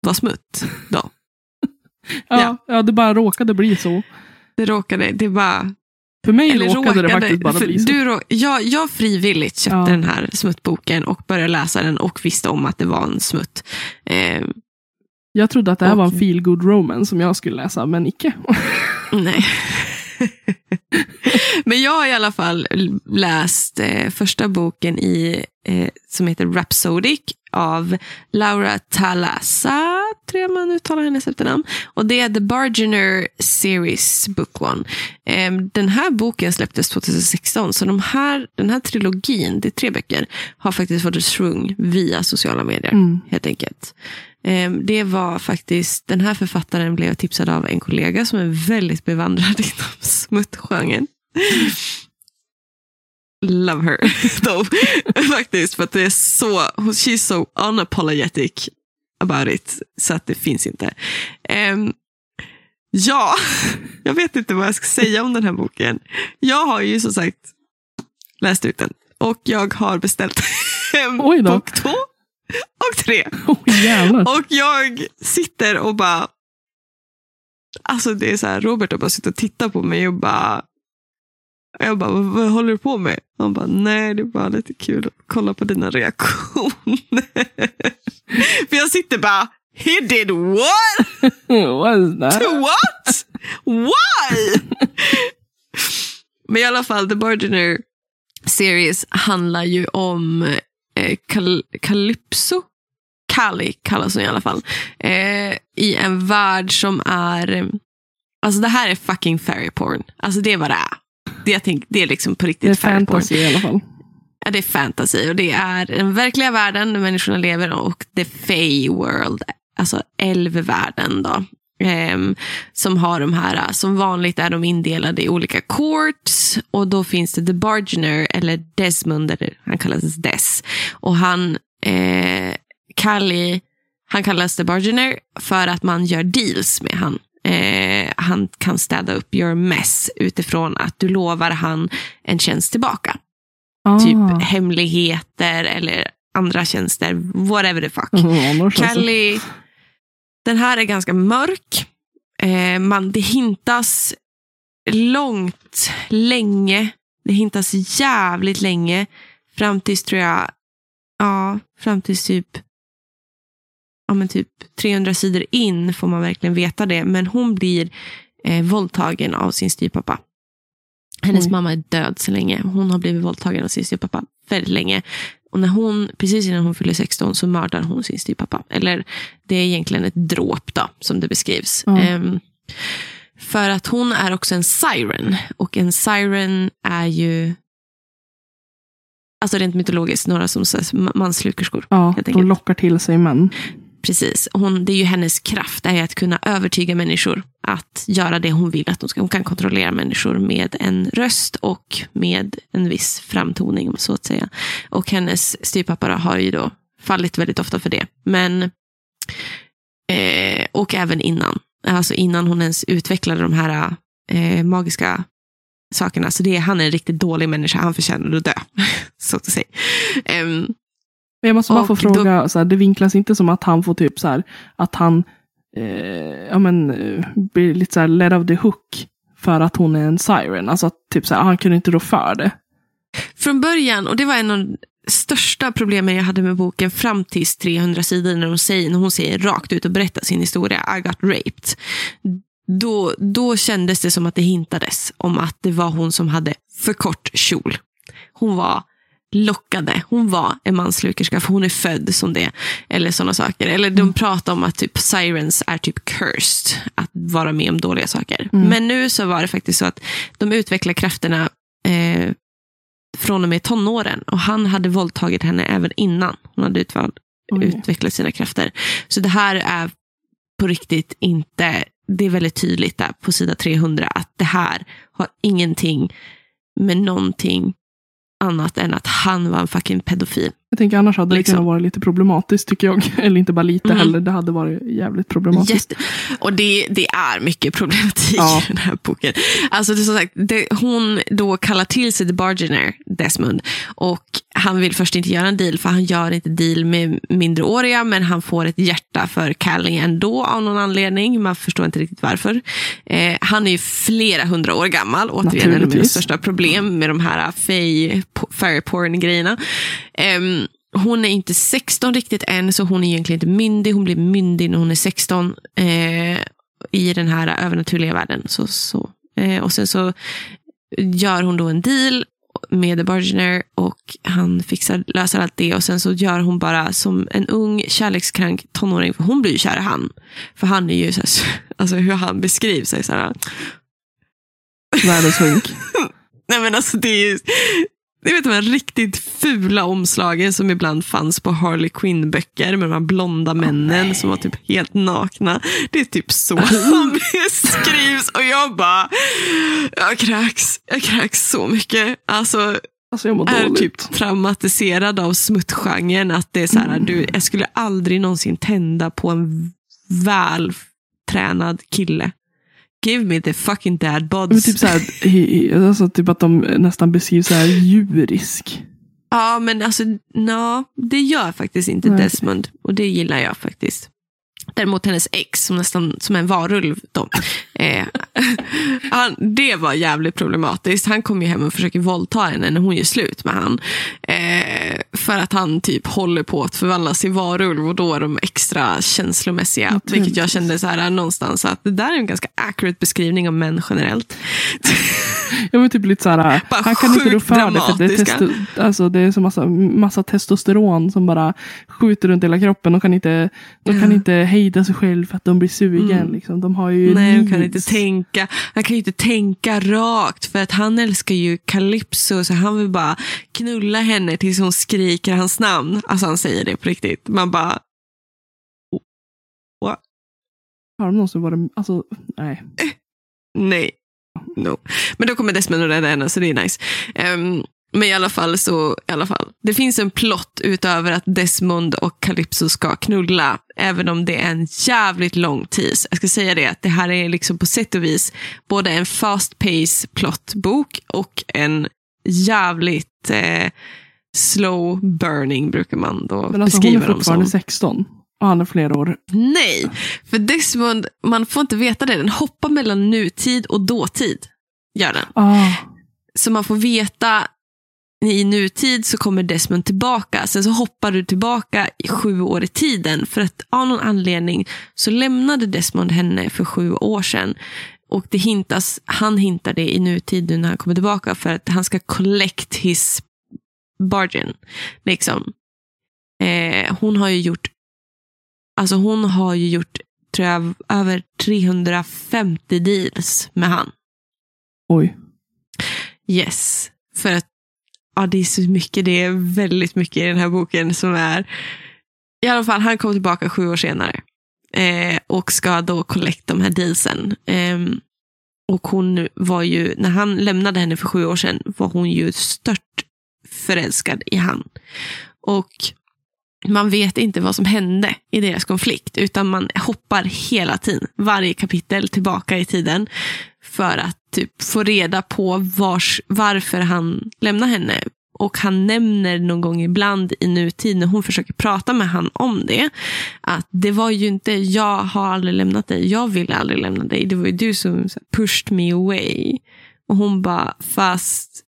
var smutt. Då. ja, ja, det bara råkade bli så. Det råkade, det bara... För mig Eller råkade, det faktiskt bara bli så. Du, jag, jag frivilligt köpte Ja. den här smuttboken och började läsa den och visste om att det var en smutt. Eh, Jag trodde att det här var en feel good romance som jag skulle läsa, men icke. Nej. Men jag har i alla fall läst eh, första boken i, eh, som heter Rhapsodic av Laura Talassa, tror jag man uttalar hennes efternamn. Och det är The Bargainer Series Book One. Eh, den här boken släpptes 2016, så de här, den här trilogin, det är tre böcker, har faktiskt fått svung via sociala medier Mm. helt enkelt. Ehm, Det var faktiskt, den här författaren blev tipsad av en kollega som är väldigt bevandrad inom smuttgenren. Love her, though. faktiskt, för att det är så, she's so unapologetic about it, så att det finns inte. Ehm, ja, jag vet inte vad jag ska säga om den här boken. Jag har ju som sagt läst ut den och jag har beställt då. bok två och tre. Oh. Och jag sitter och bara... Alltså det är så här, Robert har bara suttit och tittat på mig och bara... Jag bara, vad, vad håller du på med? Han bara, nej det är bara lite kul att kolla på dina reaktioner. För jag sitter bara, he did what? What is that? To what? Why? Men i alla fall, The Bargainer Series handlar ju om eh, Kal- Calypso. Kali kallas hon i alla fall. Eh, I en värld som är... Alltså det här är fucking fairy porn. Alltså det är vad det är. Det, jag tänk, det är liksom på Det är riktigt fairy porn. fantasy i alla fall. Ja, det är fantasy och det är den verkliga världen där människorna lever och the Fey world, alltså älvvärlden då. Ehm, som har de här, som vanligt är de indelade i olika courts och då finns det The Bargainer eller Desmond, eller han kallas Des. Och han, eh, Kali, han kallas The Bargainer för att man gör deals med han. Eh, han kan städa upp your mess utifrån att du lovar han en tjänst tillbaka Ah. typ hemligheter eller andra tjänster, whatever the fuck. Mm, den här är ganska mörk. Eh, man, det hintas långt, länge. Det hintas jävligt länge. Fram tills tror jag, ja, fram tills typ, ja men typ 300 sidor in får man verkligen veta det. Men hon blir eh, våldtagen av sin styvpappa. Hennes Oj. mamma är död så länge. Hon har blivit våldtagen av sin styvpappa väldigt länge. Och när hon, precis innan hon fyller 16 så mördar hon sin styvpappa. Eller det är egentligen ett dråp då, som det beskrivs. Ja. Ehm, för att hon är också en siren. Och en siren är ju, alltså rent mytologiskt, några som manslukerskor. Ja, de lockar till sig män. Precis. Hon, det är ju hennes kraft, det är att kunna övertyga människor att göra det hon vill att de ska. Hon kan kontrollera människor med en röst och med en viss framtoning, så att säga. Och hennes styvpappa har ju då fallit väldigt ofta för det. Men, eh, och även innan. Alltså innan hon ens utvecklade de här eh, magiska sakerna. Så det, han är en riktigt dålig människa, han förtjänar att dö. så att säga. Ehm, men Jag måste bara få Och då- fråga, så här, det vinklas inte som att han får typ så här, att han eh, ja, men, eh, blir lite så här led of the hook för att hon är en siren. Alltså att typ så här, han kunde inte rå för det. Från början, och det var en av de största problemen jag hade med boken fram till 300 sidor när hon säger, när hon säger rakt ut och berättar sin historia, I got raped. Då, då kändes det som att det hintades om att det var hon som hade för kort kjol. Hon var lockade. Hon var en manslukerska för hon är född som det. Eller sådana saker. Eller de pratar om att typ sirens är typ cursed. Att vara med om dåliga saker. Mm. Men nu så var det faktiskt så att de utvecklar krafterna eh, från och med tonåren. Och han hade våldtagit henne även innan hon hade utval- utvecklat sina krafter. Så det här är på riktigt inte, det är väldigt tydligt där på sida 300 att det här har ingenting med någonting annat än att han var en fucking pedofil. Jag tänker annars hade det Liksom. kunnat vara lite problematiskt tycker jag. Eller inte bara lite Mm. heller. Det hade varit jävligt problematiskt. Jätte, och det, det är mycket problematik Ja. i den här boken. Alltså det är som sagt, det, hon då kallar till sig The Bargainer, Desmond. Och han vill först inte göra en deal, för han gör inte deal med mindreåriga, men han får ett hjärta för Callie ändå av någon anledning. Man förstår inte riktigt varför. Eh, han är ju flera hundra år gammal, återigen en av mina största problem med de här fey, fairy porn grejerna. Ehm, hon är inte 16 riktigt än, så hon är egentligen inte myndig. Hon blir myndig när hon är 16 eh, i den här övernaturliga världen. Så, så. Eh, och sen så gör hon då en deal med The Bargainer och han fixar, löser allt det. Och sen så gör hon bara som en ung kärlekskrank tonåring, för hon blir ju kär i han. För han är ju så här, alltså hur han beskrivs är så här, Världens hunk. Nej men alltså det är ju, det vet de här riktigt fula omslagen som ibland fanns på Harley Quinn-böcker med de här blonda männen som var typ helt nakna. Det är typ så han beskrivs och jag bara, jag kräks, jag kräks så mycket. Alltså Alltså jag är dåligt. typ traumatiserad av smuttgenren. Att det är så här, du, jag skulle aldrig någonsin tända på en vältränad kille. Give me the fucking dad Men bods. typ, så här, alltså typ att de nästan beskrivs så här djurisk. Ja, men alltså, no, det gör faktiskt inte Nej. Desmond. Och det gillar jag faktiskt. Däremot hennes ex, som nästan som en varulv. Då, eh, han, det var jävligt problematiskt. Han kommer ju hem och försöker våldta henne när hon gör slut med han. Eh, för att han typ håller på att förvandlas till varulv och då är de extra känslomässiga. Naturligtvis. Vilket jag kände så här någonstans att det där är en ganska accurate beskrivning av män generellt. Jag var typ lite så här, han kan inte rå för det för det är, testo, alltså det är så massa, massa testosteron som bara skjuter runt hela kroppen. De kan inte, de kan inte hejda sig själv för att de blir sugen. Mm. Liksom. De har ju Nej, han kan inte tänka. Han kan ju inte tänka rakt för att han älskar ju Calypso så han vill bara knulla henne tills hon skriker hans namn. Alltså han säger det på riktigt. Man bara, Har de någonsin varit, alltså nej. nej. No. Men då kommer Desmond och rädda henne så det är nice. Ehm, men i alla fall så, i alla fall. Det finns en plott utöver att Desmond och Calypso ska knulla. Även om det är en jävligt lång tease. Jag ska säga det, att det här är liksom på sätt och vis både en fast pace plottbok och en jävligt eh, slow burning brukar man då Men alltså hon är beskriva dem fortfarande som. 16. Och han är flera år. Nej, för Desmond, man får inte veta det. Den hoppar mellan nutid och dåtid. Gör den. Ah, Så man får veta i nutid så kommer Desmond tillbaka. Sen så hoppar du tillbaka i sju år i tiden. För att av någon anledning så lämnade Desmond henne för sju år sedan. Och det hintas, han hintar det i nutid nu när han kommer tillbaka för att han ska collect his bargain. Liksom. Eh, hon har ju gjort Alltså hon har ju gjort tror jag, över 350 deals med han. oj. Yes. Ja, det är så mycket, det är väldigt mycket i den här boken som är... I alla fall, han kom tillbaka sju år senare. Eh, och ska då collect de här dealsen. Eh, och hon var ju, när han lämnade henne för sju år sedan, var hon ju stört förälskad i han. Och man vet inte vad som hände i deras konflikt, utan man hoppar hela tiden, varje kapitel tillbaka i tiden för att typ få reda på vars, varför han lämnar henne. Och han nämner någon gång ibland i nutid när hon försöker prata med han om det. Att det var ju inte, jag har aldrig lämnat dig, jag ville aldrig lämna dig. Det var ju du som pushed me away. Och hon bara, fast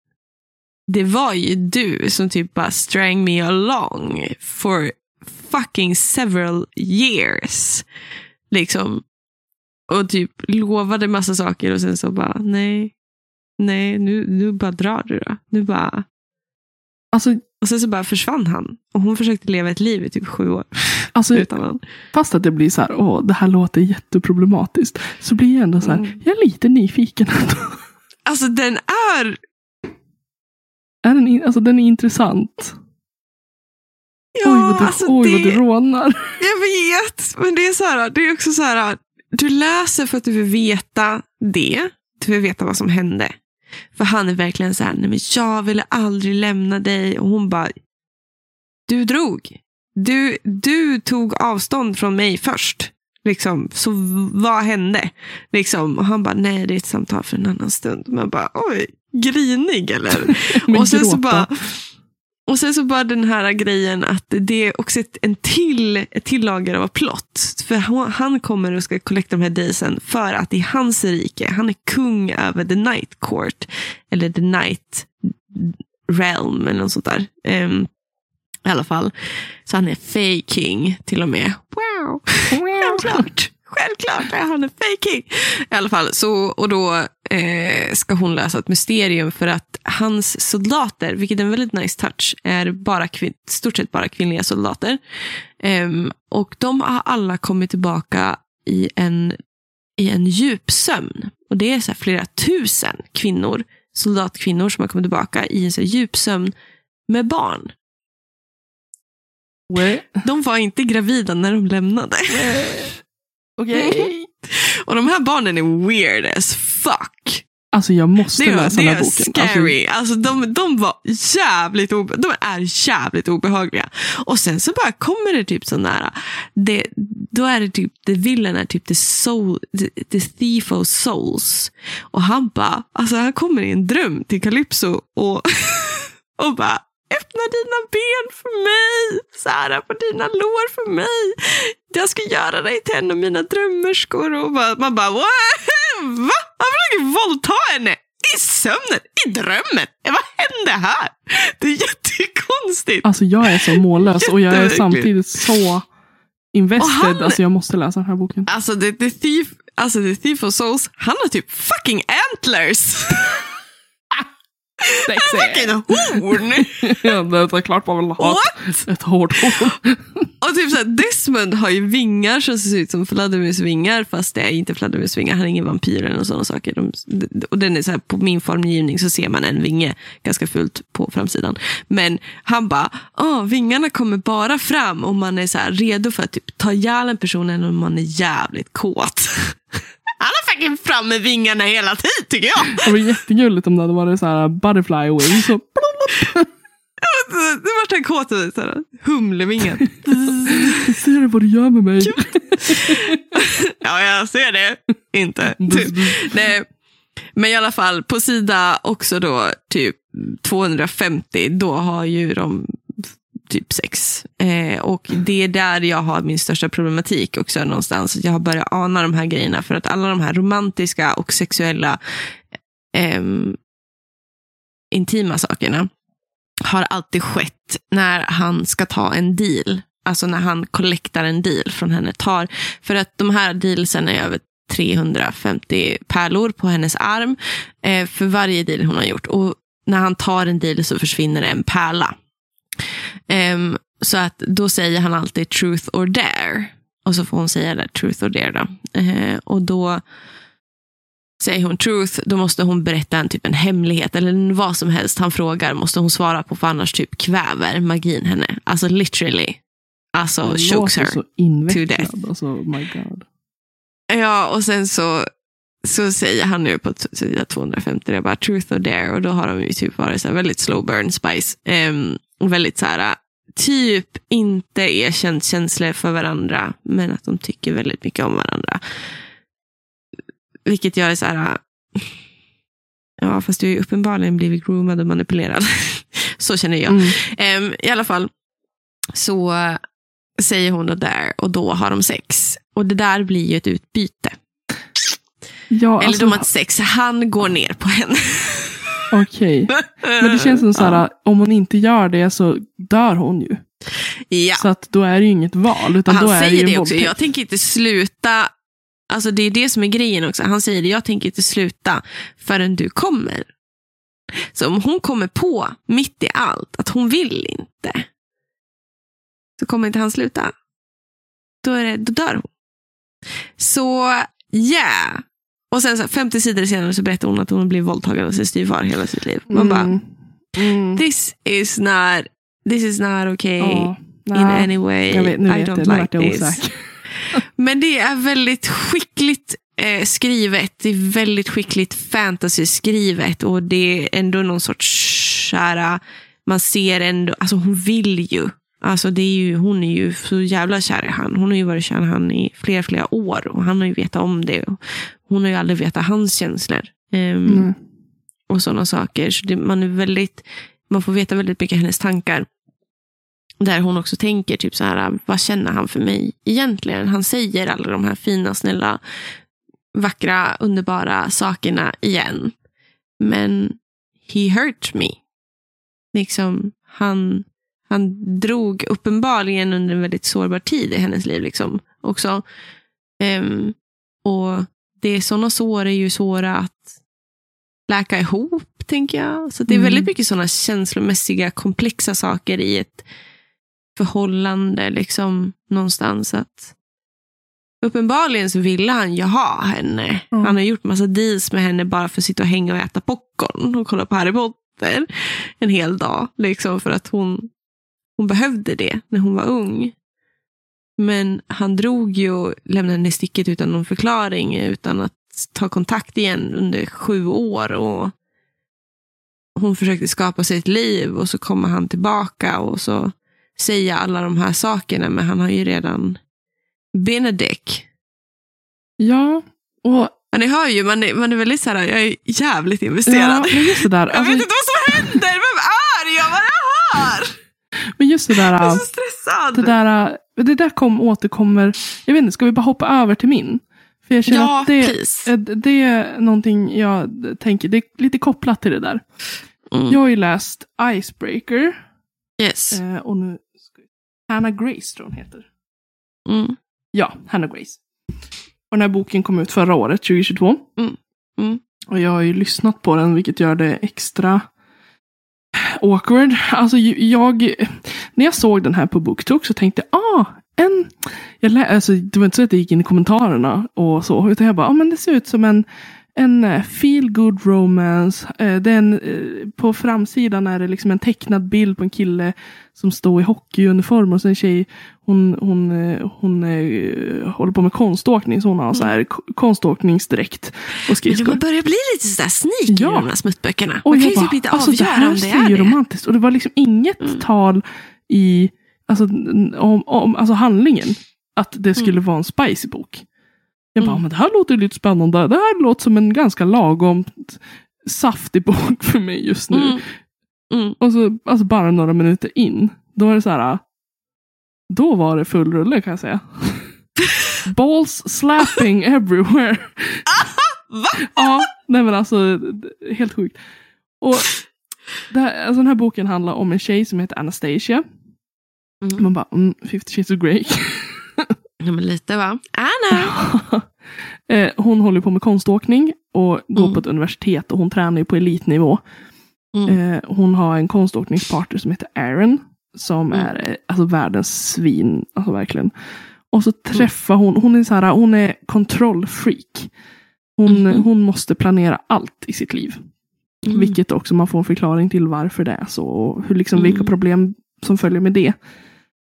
det var ju du som typ bara strang me along for fucking several years. Liksom. Och typ lovade massa saker och sen så bara, nej, nej, nu, nu bara drar du då. Nu bara, Alltså, och sen så bara försvann han. Och hon försökte leva ett liv i typ sju år alltså utan han. fast att det blir så här, åh, det här låter jätteproblematiskt. Så blir jag ändå så här, Mm. jag är lite nyfiken. Alltså den är Är den, in, alltså, den är intressant. Ja, oj vad du, alltså oj, vad det, du rånar. Jag vet, men det är, så här, det är också så här. Du läser för att du vill veta det. Du vill veta vad som hände. För han är verkligen så här, nej men jag ville aldrig lämna dig. Och hon bara, du drog. Du, du tog avstånd från mig först. Liksom, så vad hände? Liksom, och han bara, nej det är ett samtal för en annan stund. Man bara, oj, grinig eller? Och sen så bara och sen så bara den här grejen att det är också ett, en till, ett till lager av plott. För han, kommer och ska collecta de här daysen för att i hans rike, han är kung över the night court. Eller the night realm eller något sånt där. Ehm, I alla fall. Så han är fey king till och med. Wow! Självklart! Självklart är han en fey king. I alla fall, så, och då eh, ska hon lösa ett mysterium för att hans soldater, vilket är en väldigt nice touch, är bara kvin- stort sett bara kvinnliga soldater. Ehm, och de har alla kommit tillbaka i en, i en djup sömn. Och det är så flera tusen kvinnor, soldatkvinnor som har kommit tillbaka i en så djup sömn med barn. De var inte gravida när de lämnade. Okej. Och de här barnen är weird as fuck. Alltså jag måste Det, läsa det den här är boken. scary. Alltså, de, de var jävligt obe, de är jävligt obehagliga. Och sen så bara kommer det typ sån där, det, då är det typ, the villain är typ the, soul, the, the thief of souls. Och han bara, alltså han kommer i en dröm till Calypso och, och bara, öppna dina ben för mig, Sara på dina lår för mig. Jag ska göra dig till en av mina drömmerskor. Och bara, man bara, "What? va? Han försöker våldta henne i sömnen, i drömmen. Vad hände här? Det är jättekonstigt. Alltså jag är så mållös och jag är samtidigt så invested. Han- Alltså jag måste läsa den här boken. Alltså, the, the, thief, alltså the Thief of Souls, han har typ fucking antlers. fucking horn. ja, det är klart man vill ha What? ett hårt hår. Och typ såhär, Desmond har ju vingar som ser ut som Vladimirs vingar fast det är inte Vladimirs vingar. Han är ingen vampyr eller sådana saker. De, och den är så här, på min formgivning så ser man en vinge ganska fult på framsidan. Men han bara, Åh, vingarna kommer bara fram om man är så redo för att typ, ta ihjäl en person eller om man är jävligt kåt. Han har fucking fram med vingarna hela tiden tycker jag. Det var jättegulligt om det hade varit så här butterfly wings. Så, Det vart han kåt och humlevingar. ser du vad du gör med mig? Ja, jag ser det. Inte. Typ. Nej. Men i alla fall, på sida också då, typ 250, då har ju de typ sex. Eh, och det är där jag har min största problematik också någonstans. Jag har börjat ana de här grejerna för att alla de här romantiska och sexuella eh, intima sakerna har alltid skett när han ska ta en deal. Alltså när han kollektar en deal från henne. Tar, för att de här dealsen är över 350 pärlor på hennes arm eh, för varje deal hon har gjort. Och när han tar en deal så försvinner en pärla. Ehm, så att då säger han alltid truth or dare. Och så får hon säga det, truth or dare. Då. Eh, och då säger hon truth, då måste hon berätta en typ en hemlighet eller vad som helst han frågar måste hon svara på för annars typ kväver magin henne. Alltså literally. Alltså Det chokes her. så to death. Alltså, my god. Ja, och sen så, så säger han nu på sida 250, det bara truth or dare. Och då har de ju typ varit så här väldigt slow burn spice. Um, väldigt så här, typ inte erkänt känslor för varandra, men att de tycker väldigt mycket om varandra. Vilket jag är så här, ja fast du har ju uppenbarligen blivit groomad och manipulerad. så känner jag. Mm. Ehm, I alla fall så säger hon då där och då har de sex. Och det där blir ju ett utbyte. Ja, Eller alltså, de har sex, han går ner på henne. okej. Men det känns som så här, om hon inte gör det så dör hon ju. Ja, Så att då är det ju inget val. Utan han då är det säger ju det också. våldtäkt. Jag tänker inte sluta. Alltså det är det som är grejen också. Han säger det, jag tänker inte sluta förrän du kommer. Så om hon kommer på, mitt i allt, att hon vill inte. Så kommer inte han sluta. Då, är det, då dör hon. Så, yeah. Och sen så här, 50 sidor senare så berättar hon att hon har blivit våldtagen av sin styvfar hela sitt liv. Man bara, Mm. Mm. this is not, this is not okay Ja, in any way. Jag vet, I don't like this. Men det är väldigt skickligt eh, skrivet. Det är väldigt skickligt fantasy-skrivet. Och det är ändå någon sorts kära... Man ser ändå... Alltså hon vill ju. Alltså det är ju, hon är ju så jävla kär i han. Hon har ju varit kär i han i flera, flera år. Och han har ju vetat om det. Hon har ju aldrig vetat hans känslor. Ehm, Mm. och sådana saker. Så det, man, är väldigt, man får veta väldigt mycket hennes tankar. Där hon också tänker, typ så här, vad känner han för mig egentligen? Han säger alla de här fina, snälla, vackra, underbara sakerna igen. Men he hurt me. Liksom, han, han drog uppenbarligen under en väldigt sårbar tid i hennes liv. Liksom, också. Ehm, och det är sådana sår är ju svåra att läka ihop, tänker jag. Så det är Mm. väldigt mycket sådana känslomässiga, komplexa saker i ett förhållande liksom någonstans. att Uppenbarligen så ville han ju ha henne. Mm. Han har gjort massa deals med henne bara för att sitta och hänga och äta popcorn och kolla på Harry Potter en hel dag. Liksom för att hon, hon behövde det när hon var ung. Men han drog ju och lämnade henne i sticket utan någon förklaring, utan att ta kontakt igen under sju år. Och hon försökte skapa sig ett liv och så kommer han tillbaka och så säger alla de här sakerna, men han har ju redan been a dick. Ja, och Men ni hör ju, man är, man är väldigt så här, jag är jävligt investerad. ja, det där. jag Alltså, vet inte vad som händer, vem är jag? Vad är det här? Men just det där. Jag är så stressad. Det där, det där kom, återkommer. Jag vet inte, ska vi bara hoppa över till min? För jag känner ja, att det, please. eh, det är någonting jag tänker, det är lite kopplat till det där. Mm. Jag har ju läst Icebreaker. Yes. Eh, och nu, Hannah Grace tror hon heter. Mm. Ja, Hannah Grace. Och den här boken kom ut förra året, 2022. Mm. Mm. Och jag har ju lyssnat på den, vilket gör det extra awkward. Alltså jag, när jag såg den här på BookTok så tänkte jag, ah, en, jag lä- alltså, det var inte så att jag gick in i kommentarerna och så, utan jag bara, ah, men det ser ut som en, en eh, feel good romance. Eh, Den, eh, på framsidan är det liksom en tecknad bild på en kille som står i hockeyuniform och sen en tjej, hon, hon, hon eh, håller på med konståkning så hon har så här k- konståkningsdräkt och Men skridskor. man börjar bli lite sådär sneaky Ja. i de här smuttböckerna. Och Man kan jag ju bara, typ inte alltså, det avgöra här om det är det. romantiskt. Och det var liksom inget Mm. tal i alltså, om, om alltså handlingen. Att det skulle vara en spicy bok. Jag bara, Mm. men det här låter lite spännande. Det här låter som en ganska lagom saftig bok för mig just nu. Mm. Mm. Och så alltså bara några minuter in. Då är det så här. Då var det full rulle kan jag säga. Balls slapping everywhere. Va? Ja, nej men alltså helt sjukt. Och här, alltså den här boken handlar om en tjej som heter Anastasia. Mm. Man bara, mm, 50 shades of Grey. Ja, men lite va? Anna! Eh, hon håller på med konståkning och går Mm. på ett universitet och hon tränar ju på elitnivå. Mm. Eh, hon har en konståkningspartner som heter Aaron. Som Mm. är eh, alltså, världens svin. Alltså verkligen. Och så Mm. träffar hon, hon är så här, hon är kontrollfreak. Hon, Mhm. hon måste planera allt i sitt liv. Mm. Vilket också man får en förklaring till varför det är så. Och hur, liksom, Mm. vilka problem som följer med det.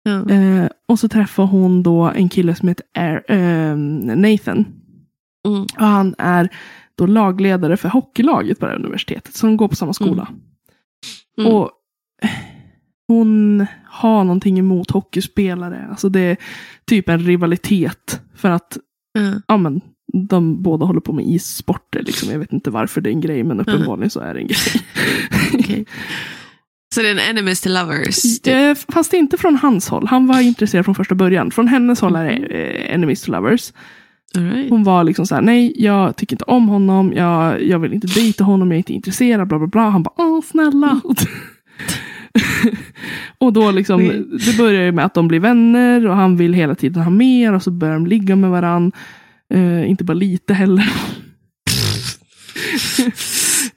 Eh, och så träffar hon då en kille som heter Air, eh, Nathan. Mm. Och han är då lagledare för hockeylaget på det här universitetet. Så de går på samma skola. Mm. Och eh, hon har någonting emot hockeyspelare. Alltså det är typ en rivalitet. För att Ja. men, de båda håller på med issporter. Liksom. Jag vet inte varför det är en grej, men uppenbarligen så är det en grej. Okej. Så det är en enemies to lovers? typ. Eh, Fast inte från hans håll. Han var intresserad från första början. Från hennes håll är det eh, enemies to lovers. Right. Hon var liksom så här, nej, jag tycker inte om honom, jag, jag vill inte dejta honom, jag är inte intresserad, bla bla bla. Han bara, åh snälla. och då liksom, Mm. det börjar ju med att de blir vänner och han vill hela tiden ha mer och så börjar de ligga med varann. Eh, inte bara lite heller.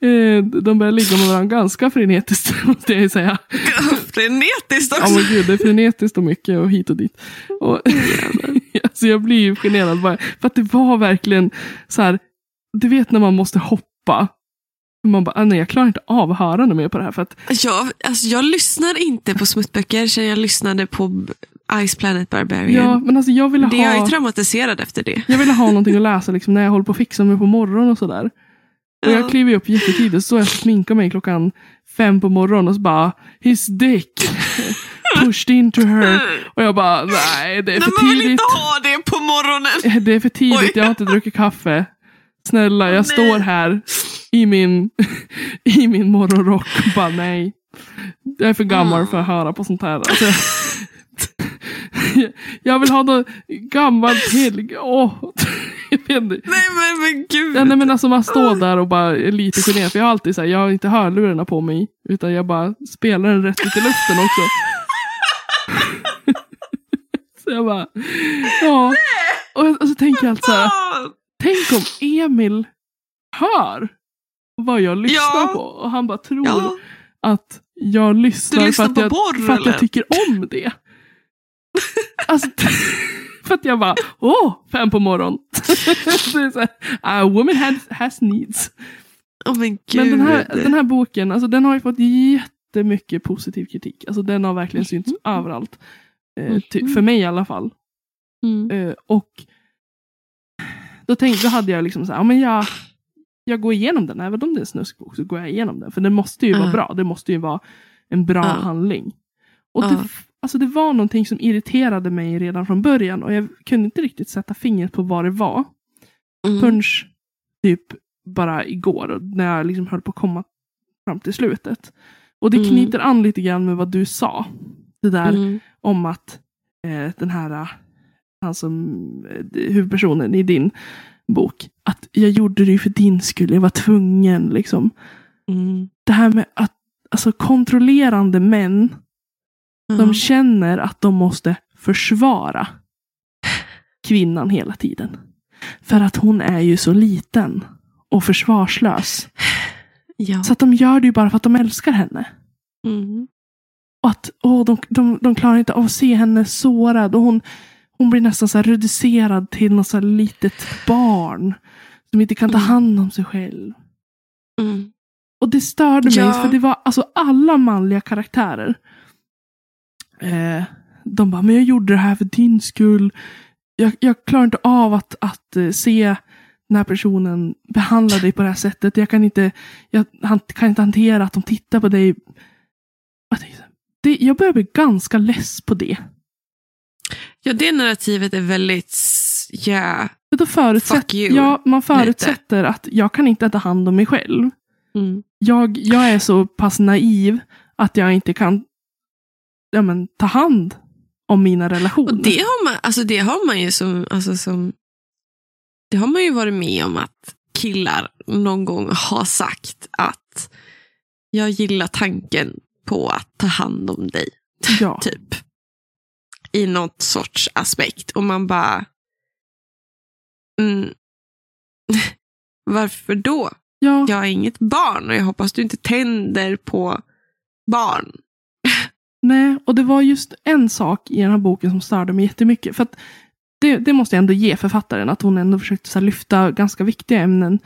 eh, de börjar ligga med varandra ganska frenetiskt, måste jag ju säga. Frenetiskt Ja också. men gud, det är frenetiskt och mycket och hit och dit. Och, alltså jag blir ju generad bara, för att det var verkligen så här, du vet när man måste hoppa Man bara, "Ah, nej jag klarar inte av att höra något mer på det här. För att, Jag, alltså, jag lyssnar inte på smuttböcker sen jag lyssnade på Ice Planet Barbarian. ja, men alltså jag ville det, jag är traumatiserad efter det. jag ville ha någonting att läsa liksom, när jag håller på att fixa mig på morgonen och sådär. Och jag Ja. kliver upp jättetidigt, så jag sminkar mig klockan fem på morgonen och så bara, his dick pushed into her. Och jag bara, nej det är för man vill tidigt. inte ha det på morgonen. Det är för tidigt, Oj. jag har inte druckit kaffe. Snälla, jag nej. står här i min, i min morgonrock och bara nej. Jag är för gammal Mm. för att höra på sånt här. Alltså, jag- vill ha. Åh, jag vet inte. Nej men, men gud. Ja, nej, men alltså man står där och bara är lite generad. För jag har alltid så här, jag har inte hörlurarna på mig. Utan jag bara spelar den rätt ut i luften också. så jag bara, ja. Och, och så tänker jag alltid så här, tänk om Emil hör vad jag lyssnar Ja. på. Och han bara tror Ja. att jag lyssnar, lyssnar för, att jag, porr, för att jag tycker om det. Alltså, för att jag bara, åh, fem på morgonen. Så det är så här, a woman has, has needs. Oh, men den här, den här boken, alltså, den har ju fått jättemycket positiv kritik. Alltså, den har verkligen synts överallt. Eh, ty, Mhm. för mig i alla fall. Mm. Eh, och då, tänkte, då hade jag liksom så här, ja, men jag, jag går igenom den, även om det är en snuskbok så går jag igenom den. För den måste ju vara Ja. bra, det måste ju vara en bra Ja. handling. Och Ja. det, alltså det var någonting som irriterade mig redan från början och jag kunde inte riktigt sätta fingret på vad det var. Mm. Förrän typ bara igår när jag liksom höll på att komma fram till slutet. Och det Mm. knyter an lite grann med vad du sa. Det där Mm. om att eh, den här, eh, han som, eh, huvudpersonen i din bok, att jag gjorde det för din skull, jag var tvungen liksom. Mm. Det här med att, alltså kontrollerande män, Ja. de känner att de måste försvara kvinnan hela tiden. För att hon är ju så liten och försvarslös. ja. Så att de gör det ju bara för att de älskar henne. Mm. Och att åh, de, de, de klarar inte av att se henne sårad. Och hon, hon blir nästan så reducerad till något så litet barn. Som inte kan ta Mm. hand om sig själv. Mm. Och det störde mig, Ja. för det var alltså alla manliga karaktärer. Eh, de bara, men jag gjorde det här för din skull. Jag, jag klarar inte av att, att eh, se den här personen behandla dig på det här sättet. Jag kan inte, jag han, kan inte hantera att de tittar på dig. Jag tänkte, Det, jag börjar bli ganska less på det. ja, det narrativet är väldigt... Ja. För då förutsätter, Fuck you, ja, man förutsätter att jag kan inte ta hand om mig själv. Mm. jag, jag är så pass naiv att jag inte kan ja, men, ta hand om mina relationer. Och det har man, alltså det har man ju som, alltså som... Det har man ju varit med om att killar någon gång har sagt att jag gillar tanken på att ta hand om dig. ja. typ. I något sorts aspekt. Och man bara... Mm, varför då? Ja, Jag är inget barn och jag hoppas du inte tänder på barn. Nej, och det var just en sak i den här boken som störde mig jättemycket. För att det, det måste jag ändå ge författaren, att hon ändå försökte så lyfta ganska viktiga ämnen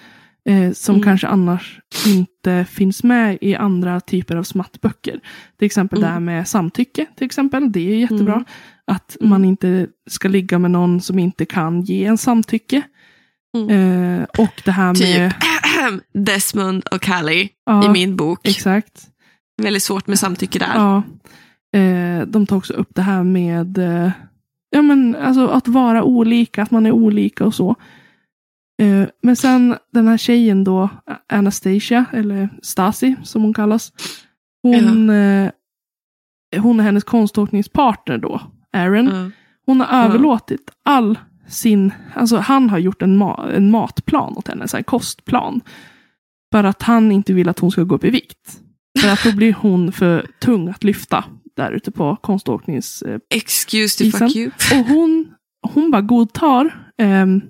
eh, som Mm. kanske annars inte finns med i andra typer av smattböcker. Till exempel Mm. det här med samtycke, till exempel. Det är jättebra. Mm. Att Mm. man inte ska ligga med någon som inte kan ge en samtycke. Mm. Eh, och det här med... Typ Desmond och Callie ja, i min bok. Exakt. Väldigt svårt med samtycke där. Ja. Eh, de tar också upp det här med eh, ja, men, alltså, att vara olika, att man är olika och så. Eh, men sen den här tjejen då, Anastasia, eller Stasi som hon kallas. Hon, eh, hon är hennes konståkningspartner då, Aaron. Ja. Hon har överlåtit all sin, alltså han har gjort en, ma- en matplan åt henne, en kostplan. För att han inte vill att hon ska gå upp i vikt. För att då blir hon för tung att lyfta där ute på konståknings... Eh, Excuse the fuck you. och hon, hon bara godtar. ehm,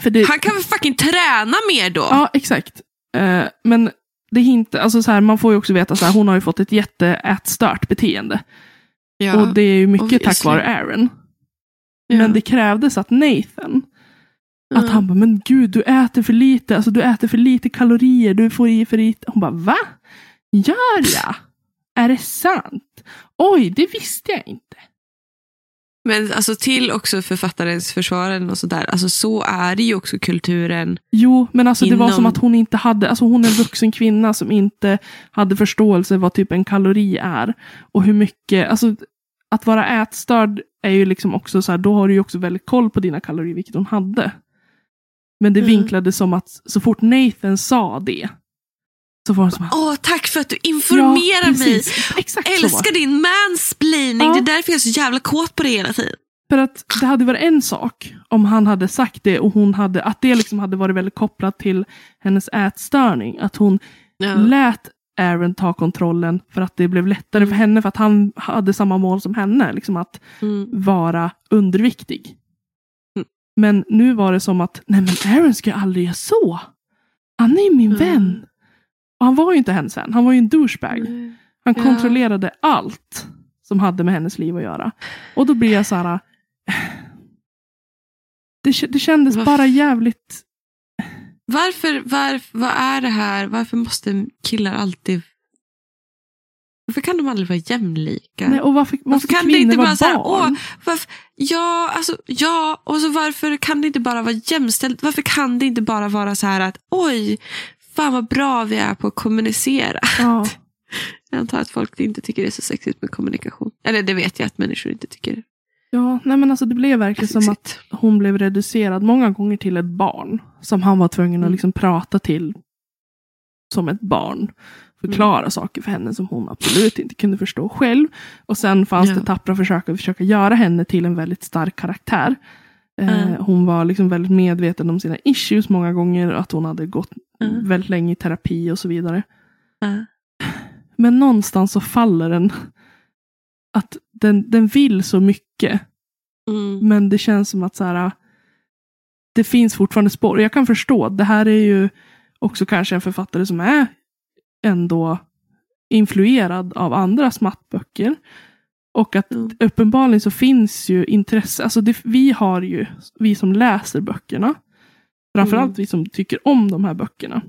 för det, Han kan väl fucking träna mer då? Ja, exakt. Eh, men det är inte, alltså så här, man får ju också veta att hon har ju fått ett jätteätstört beteende. Ja. Och det är ju mycket tack obviously. vare Aaron. Ja. Men det krävdes att Nathan Att Ja. han bara, men gud du äter för lite, alltså du äter för lite kalorier, du får i för lite. Hon bara, va? Gör jag? Är det sant? Oj, det visste jag inte. Men alltså till också författarens försvar och sådär. Alltså så är det ju också kulturen. Jo, men alltså det var Inom- som att hon inte hade, alltså hon är en vuxen kvinna som inte hade förståelse vad typ en kalori är. Och hur mycket, alltså att vara ätstörd är ju liksom också så här, då har du ju också väldigt koll på dina kalorier, vilket hon hade. Men det Mm. vinklades som att så fort Nathan sa det, så var att, Åh, tack för att du informerar mig. precis. Exakt. Älskar din mansplaining. Ja. Det är därför jag är så jävla kåt på det hela tiden. För att det hade varit en sak om han hade sagt det och hon hade, att det liksom hade varit väldigt kopplat till hennes ätstörning. Att hon Ja. lät Aaron ta kontrollen för att det blev lättare för henne för att han hade samma mål som henne. Liksom att Mm. vara underviktig. Mm. Men nu var det som att, nej men Aaron ska aldrig göra så. Han är ju min Mm. vän. Och han var ju inte hennes vän, han var ju en douchebag. Han Ja. kontrollerade allt som hade med hennes liv att göra. Och då blir jag så här. Det, det kändes Varf- bara jävligt... Varför, varför, vad är det här? Varför måste killar alltid... Varför kan de aldrig vara jämlika? Nej, och varför, varför måste kan det inte vara bara så här, åh, varför, ja, alltså, ja, och så varför kan det inte bara vara jämställt? Varför kan det inte bara vara så här att oj, fan vad bra vi är på att kommunicera? Ja. Jag antar att folk inte tycker det är så sexigt med kommunikation. Eller det vet jag att människor inte tycker. ja, nej men alltså det blev verkligen som att hon blev reducerad många gånger till ett barn. Som han var tvungen att Mm. liksom prata till som ett barn. Förklara Mm. saker för henne som hon absolut inte kunde förstå själv. Och sen fanns Ja. det tappra försök att försöka göra henne till en väldigt stark karaktär. Eh, Mm. Hon var liksom väldigt medveten om sina issues många gånger. Att hon hade gått Mm. väldigt länge i terapi och så vidare. Ja. Men någonstans så faller den. Att den, den vill så mycket. Mm. Men det känns som att så här, det finns fortfarande spår. Och Jag kan förstå, det här är ju också kanske en författare som är ändå influerad av andra smattböcker. Och att Mm. uppenbarligen så finns ju intresse. Alltså det, vi har ju, vi som läser böckerna. Framförallt Mm. vi som tycker om de här böckerna.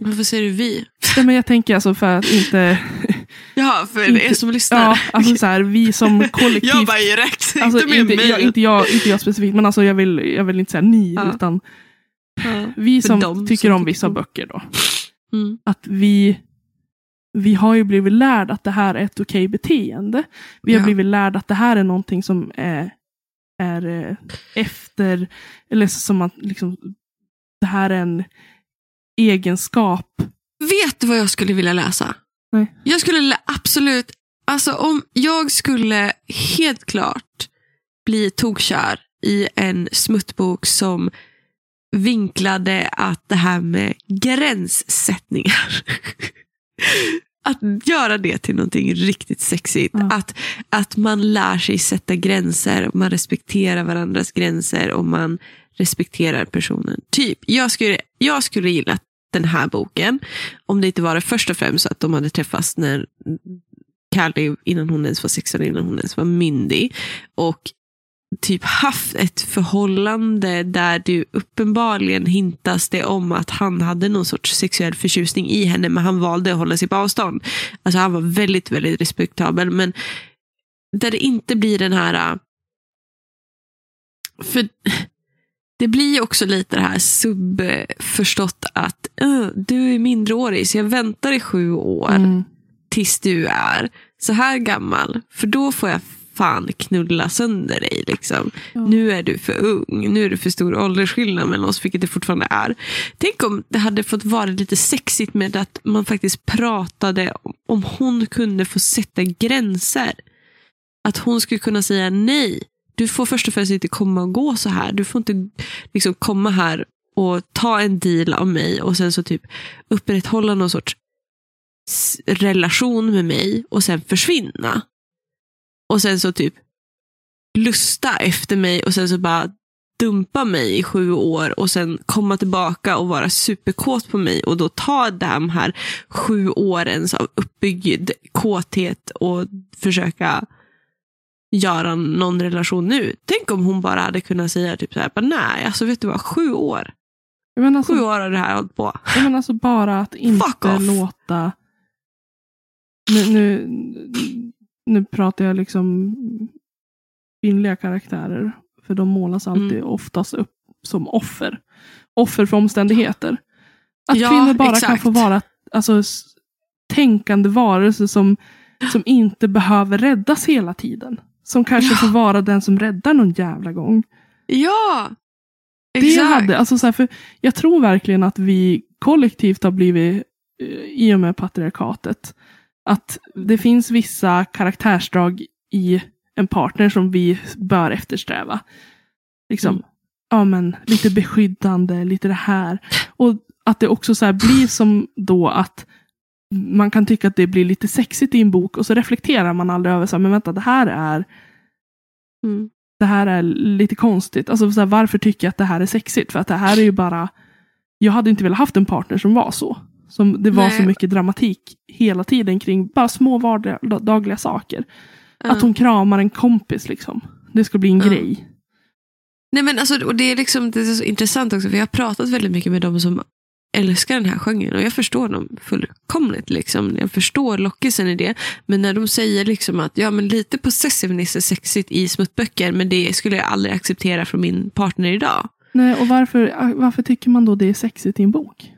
Varför säger du vi? Nej, men jag tänker alltså för att inte... Ja, för Inte- er som lyssnar. Ja, alltså så här, vi som kollektiv. jag bara direkt, Alltså, inte med inte, mig. jag, inte, jag, inte jag specifikt, men alltså jag, vill, jag vill inte säga ni, Ja. utan Ja. vi som tycker som om vissa böcker då. Mm. Att vi, vi har ju blivit lärda att det här är ett okej beteende. Vi har Ja. blivit lärda att det här är någonting som är, är eh, efter, eller som att liksom, det här är en egenskap. Vet du vad jag skulle vilja läsa? Nej. Jag skulle absolut, alltså om jag skulle helt klart bli tokkär i en smuttbok som vinklade att det här med gränssättningar. att göra det till någonting riktigt sexigt. Ja. Att, att man lär sig sätta gränser, man respekterar varandras gränser och man respekterar personen. Typ, jag skulle, jag skulle gilla den här boken om det inte var det först och främst att de hade träffats när Callie, innan hon ens var 16, innan hon ens var myndig. Och typ haft ett förhållande där du uppenbarligen hintas det om att han hade någon sorts sexuell förtjusning i henne, men han valde att hålla sig på avstånd. Alltså han var väldigt, väldigt respektabel, men där det inte blir den här... äh, För det blir också lite det här subförstått att "Äh, du är mindreårig, så jag väntar i sju år Mm. tills du är så här gammal. För då får jag fan knulla sönder dig. Liksom. Ja. Nu är du för ung, nu är det för stor åldersskillnad mellan oss, vilket det fortfarande är. Tänk om det hade fått vara lite sexigt med att man faktiskt pratade om, hon kunde få sätta gränser. Att hon skulle kunna säga nej. Du får först och främst inte komma och gå så här. Du får inte liksom komma här och ta en deal av mig och sen så typ upprätthålla någon sorts relation med mig och sen försvinna. Och sen så typ lusta efter mig och sen så bara dumpa mig i sju år och sen komma tillbaka och vara superkåt på mig och då ta de här sju årens av uppbyggd kåthet och försöka göra någon relation nu. Tänk om hon bara hade kunnat säga typ så här, nej, alltså vet du vad, sju år. Men alltså, Sju år har det här hållit på. jag menar alltså bara att inte låta... Nu, nu, nu pratar jag liksom kvinnliga karaktärer. För de målas alltid Mm. oftast upp som offer. Offer för omständigheter. Att Ja, kvinnor bara kan exakt. få vara alltså, tänkande varelser som, som inte behöver räddas hela tiden. Som kanske Ja. får vara den som räddar någon jävla gång. Ja, Det exakt. hade, alltså så här, för jag tror verkligen att vi kollektivt har blivit, eh, i och med patriarkatet, att det finns vissa karaktärsdrag i en partner som vi bör eftersträva. Liksom, Mm. ja men lite beskyddande, lite det här. Och att det också så här blir som då att man kan tycka att det blir lite sexigt i en bok och så reflekterar man aldrig över så här, men vänta, det här är Mm. det här är lite konstigt. Alltså så här, varför tycker jag att det här är sexigt? För att det här är ju bara... Jag hade inte velat haft en partner som var så. Som det var Nej. så mycket dramatik hela tiden kring bara små vardagliga saker. Ja. Att hon kramar en kompis liksom. Det ska bli en Ja. grej. Nej, men alltså, och det, är liksom, det är så intressant också, för jag har pratat väldigt mycket med de som älskar den här genren och jag förstår dem fullkomligt. Liksom. Jag förstår lockelsen i det. Men när de säger liksom att ja, men lite possessiveness är sexigt i smuttböcker men det skulle jag aldrig acceptera från min partner idag. Nej, och varför, varför tycker man då det är sexigt i en bok?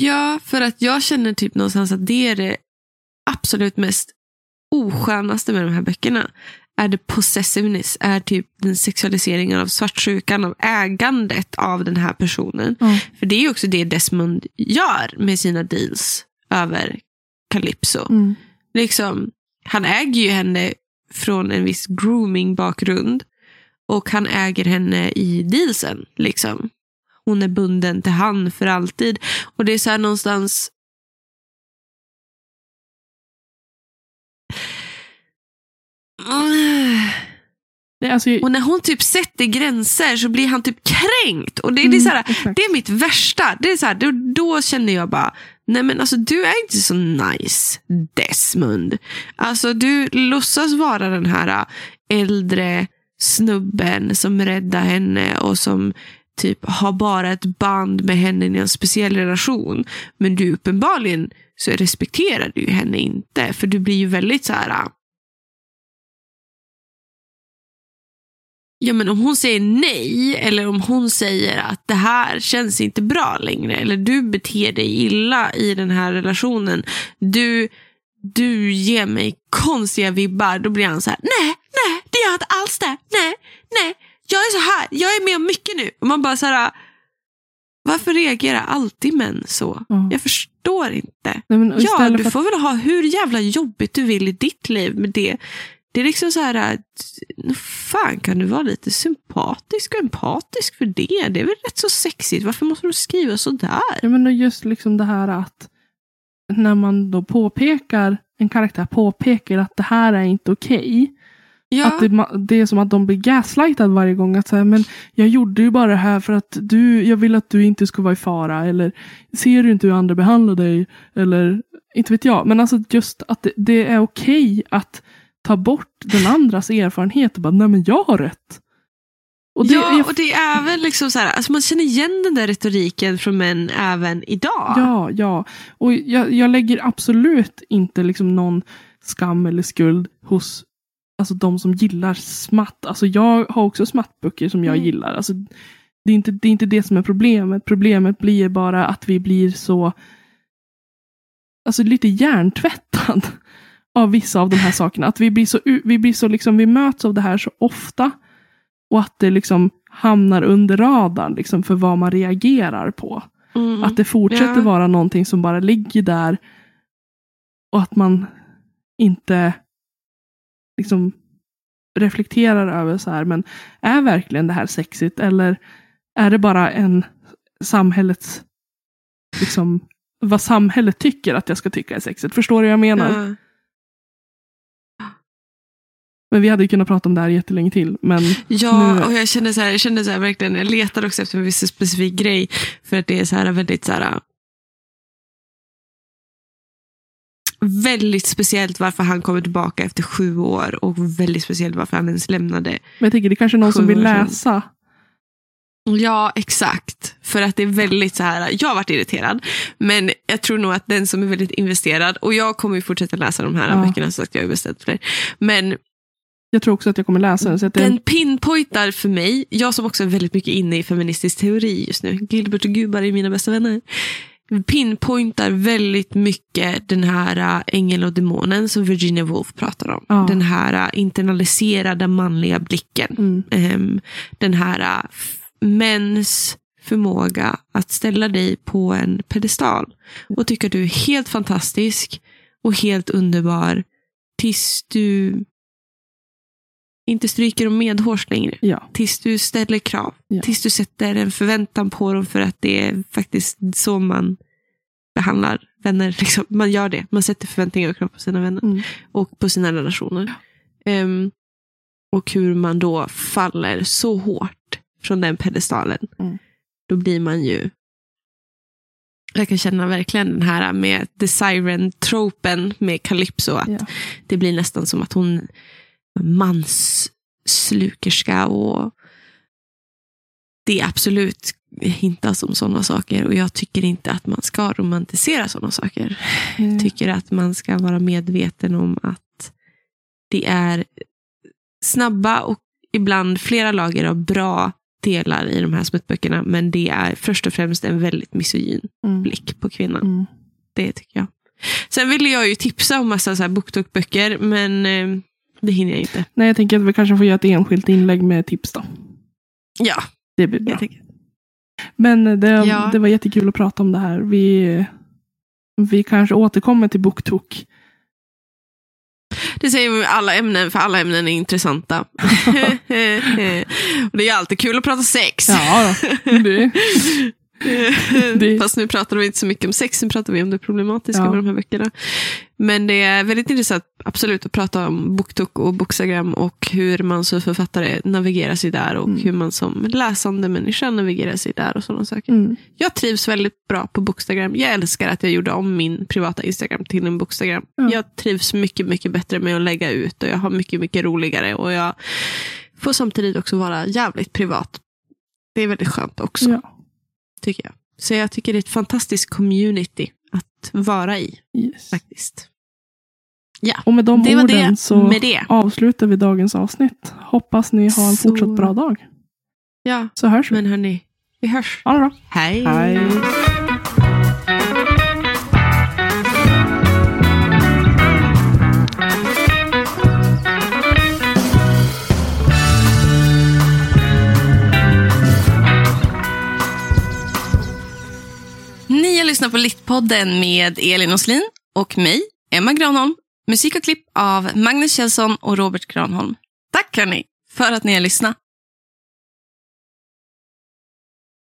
Ja, för att jag känner typ någonstans att det är det absolut mest oskönaste med de här böckerna. Är det possessiveness, är typ den sexualiseringen av svartsjukan, av ägandet av den här personen. Ja. För det är ju också det Desmond gör med sina deals över Calypso. Mm. Liksom, han äger ju henne från en viss grooming-bakgrund. Och han äger henne i dealsen. Liksom. Hon är bunden till han för alltid. Och det är så här någonstans... Är alltså, Och när hon typ sätter gränser så blir han typ kränkt. Och det, det, är, Mm, så här, det är mitt värsta. Det är så här, då, då känner jag bara, nej men alltså du är inte så nice Desmond. Alltså du låtsas vara den här äh, äldre snubben som räddar henne och som typ har bara ett band med henne i en speciell relation. Men du uppenbarligen så respekterar du ju henne inte. För du blir ju väldigt så här. Äh. Ja, men om hon säger nej eller om hon säger att det här känns inte bra längre eller du beter dig illa i den här relationen. Du, du ger mig konstiga vibbar. Då blir han så här, nej, nej, det gör jag inte alls det. Nej, nej, jag är så här, jag är med om mycket nu. Och man bara så här, varför reagerar alltid män så? Ja. Jag förstår inte. Nej, Ja, du att- får väl ha hur jävla jobbigt du vill i ditt liv med det. Det är liksom så här, fan kan du vara lite sympatisk och empatisk för det? Det är väl rätt så sexigt. Varför måste du skriva så där? Ja, men just liksom det här att när man då påpekar, en karaktär påpekar att det här är inte okej. Ja, Att det, det är som att de blir gaslightad varje gång. Att säga, men jag gjorde ju bara det här för att du, jag vill att du inte ska vara i fara. Eller ser du inte hur andra behandlar dig? Eller inte vet jag. Men alltså just att det, det är okej att ta bort den andras erfarenhet och bara, nej men jag har rätt. Och det, ja, jag, och det är väl liksom så här, alltså man känner igen den där retoriken från män även idag. Ja, ja. Och jag, jag lägger absolut inte liksom någon skam eller skuld hos alltså, de som gillar smatt. Alltså, jag har också smattböcker som jag Mm. gillar. Alltså, det, är inte, det är inte det som är problemet. Problemet blir bara att vi blir så alltså, lite hjärntvättad av vissa av de här sakerna. Att vi blir så, vi blir så liksom, vi möts av det här så ofta. Och att det liksom hamnar under radarn liksom, för vad man reagerar på. Mm. Att det fortsätter Ja. vara någonting som bara ligger där. Och att man inte liksom reflekterar över så här, men är verkligen det här sexigt? Eller är det bara en samhällets, liksom, vad samhället tycker att jag ska tycka är sexigt? Förstår du vad jag menar? Ja. Men vi hade ju kunnat prata om det här jättelänge till. Men Ja, Nu- och jag kände så här, jag kände så här verkligen, jag letar också efter en viss specifik grej. För att det är så här väldigt så här. Väldigt speciellt varför han kommer tillbaka efter sju år och väldigt speciellt varför han ens lämnade. Men jag tänker det är kanske är någon som vill läsa. Ja, exakt. För att det är väldigt så här, jag har varit irriterad, men jag tror nog att den som är väldigt investerad, och jag kommer ju fortsätta läsa de här Ja. böckerna, så att jag har beställt fler. Men Jag tror också att jag kommer läsa den. Så att det, den pinpointar för mig, jag som också är väldigt mycket inne i feministisk teori just nu, Gilbert och Gubar är mina bästa vänner, pinpointar väldigt mycket den här äh, ängeln och demonen som Virginia Woolf pratar om. Ja. Den här äh, internaliserade manliga blicken. mm, Ehm, den här äh, mäns förmåga att ställa dig på en pedestal och tycka du är helt fantastisk och helt underbar tills du inte stryker dem medhårs längre. ja, Tills du ställer krav. Ja. Tills du sätter en förväntan på dem för att det är faktiskt så man behandlar vänner. Liksom. Man gör det. Man sätter förväntningar och krav på sina vänner mm, och på sina relationer. Ehm, och hur man då faller så hårt från den pedestalen. Mm. Då blir man ju... Jag kan känna verkligen den här med The Siren-tropen med Calypso. Att ja. Det blir nästan som att hon mansslukerska och det är absolut hintas om sådana saker och jag tycker inte att man ska romantisera sådana saker Mm. tycker att man ska vara medveten om att det är snabba och ibland flera lager av bra delar i de här smuttböckerna. Men det är först och främst en väldigt misogyn Mm, blick på kvinnan. mm. Det tycker jag. Sen ville jag ju tipsa om massa så här BookTok-böcker, men eh, det hinner jag inte. Nej, jag tänker att vi kanske får göra ett enskilt inlägg med tips då. Ja, Det blir bra. Men det, Ja. det var jättekul att prata om det här. Vi, vi kanske återkommer till BookTok. Det säger vi alla ämnen, för alla ämnen är intressanta. och det är alltid kul att prata sex. Ja, det, Det- Fast nu pratar vi inte så mycket om sex, nu pratar vi om det problematiska Ja. med de här böckerna. Men det är väldigt intressant absolut att prata om BookTok och Bookstagram och hur man som författare navigerar sig där och Mm. hur man som läsande människa navigerar sig där och sådana saker. mm, Jag trivs väldigt bra på Bookstagram. Jag älskar att jag gjorde om min privata Instagram till en Bookstagram. Ja. Jag trivs mycket, mycket bättre med att lägga ut och jag har mycket, mycket roligare och jag får samtidigt också vara jävligt privat. Det är väldigt skönt också, ja, tycker jag. Så jag tycker det är ett fantastiskt community att vara i, yes. faktiskt. Och med de Det orden det så det. avslutar vi dagens avsnitt. Hoppas ni har en Så- fortsatt bra dag. Ja, Så hörs vi. men hörni, vi hörs. Ha det bra. Hej! Hej. Lyssnar på Littpodden med Elin Oslin och mig, Emma Granholm. Musik och klipp av Magnus Kjellson och Robert Granholm. Tack hörni för att ni har lyssnat.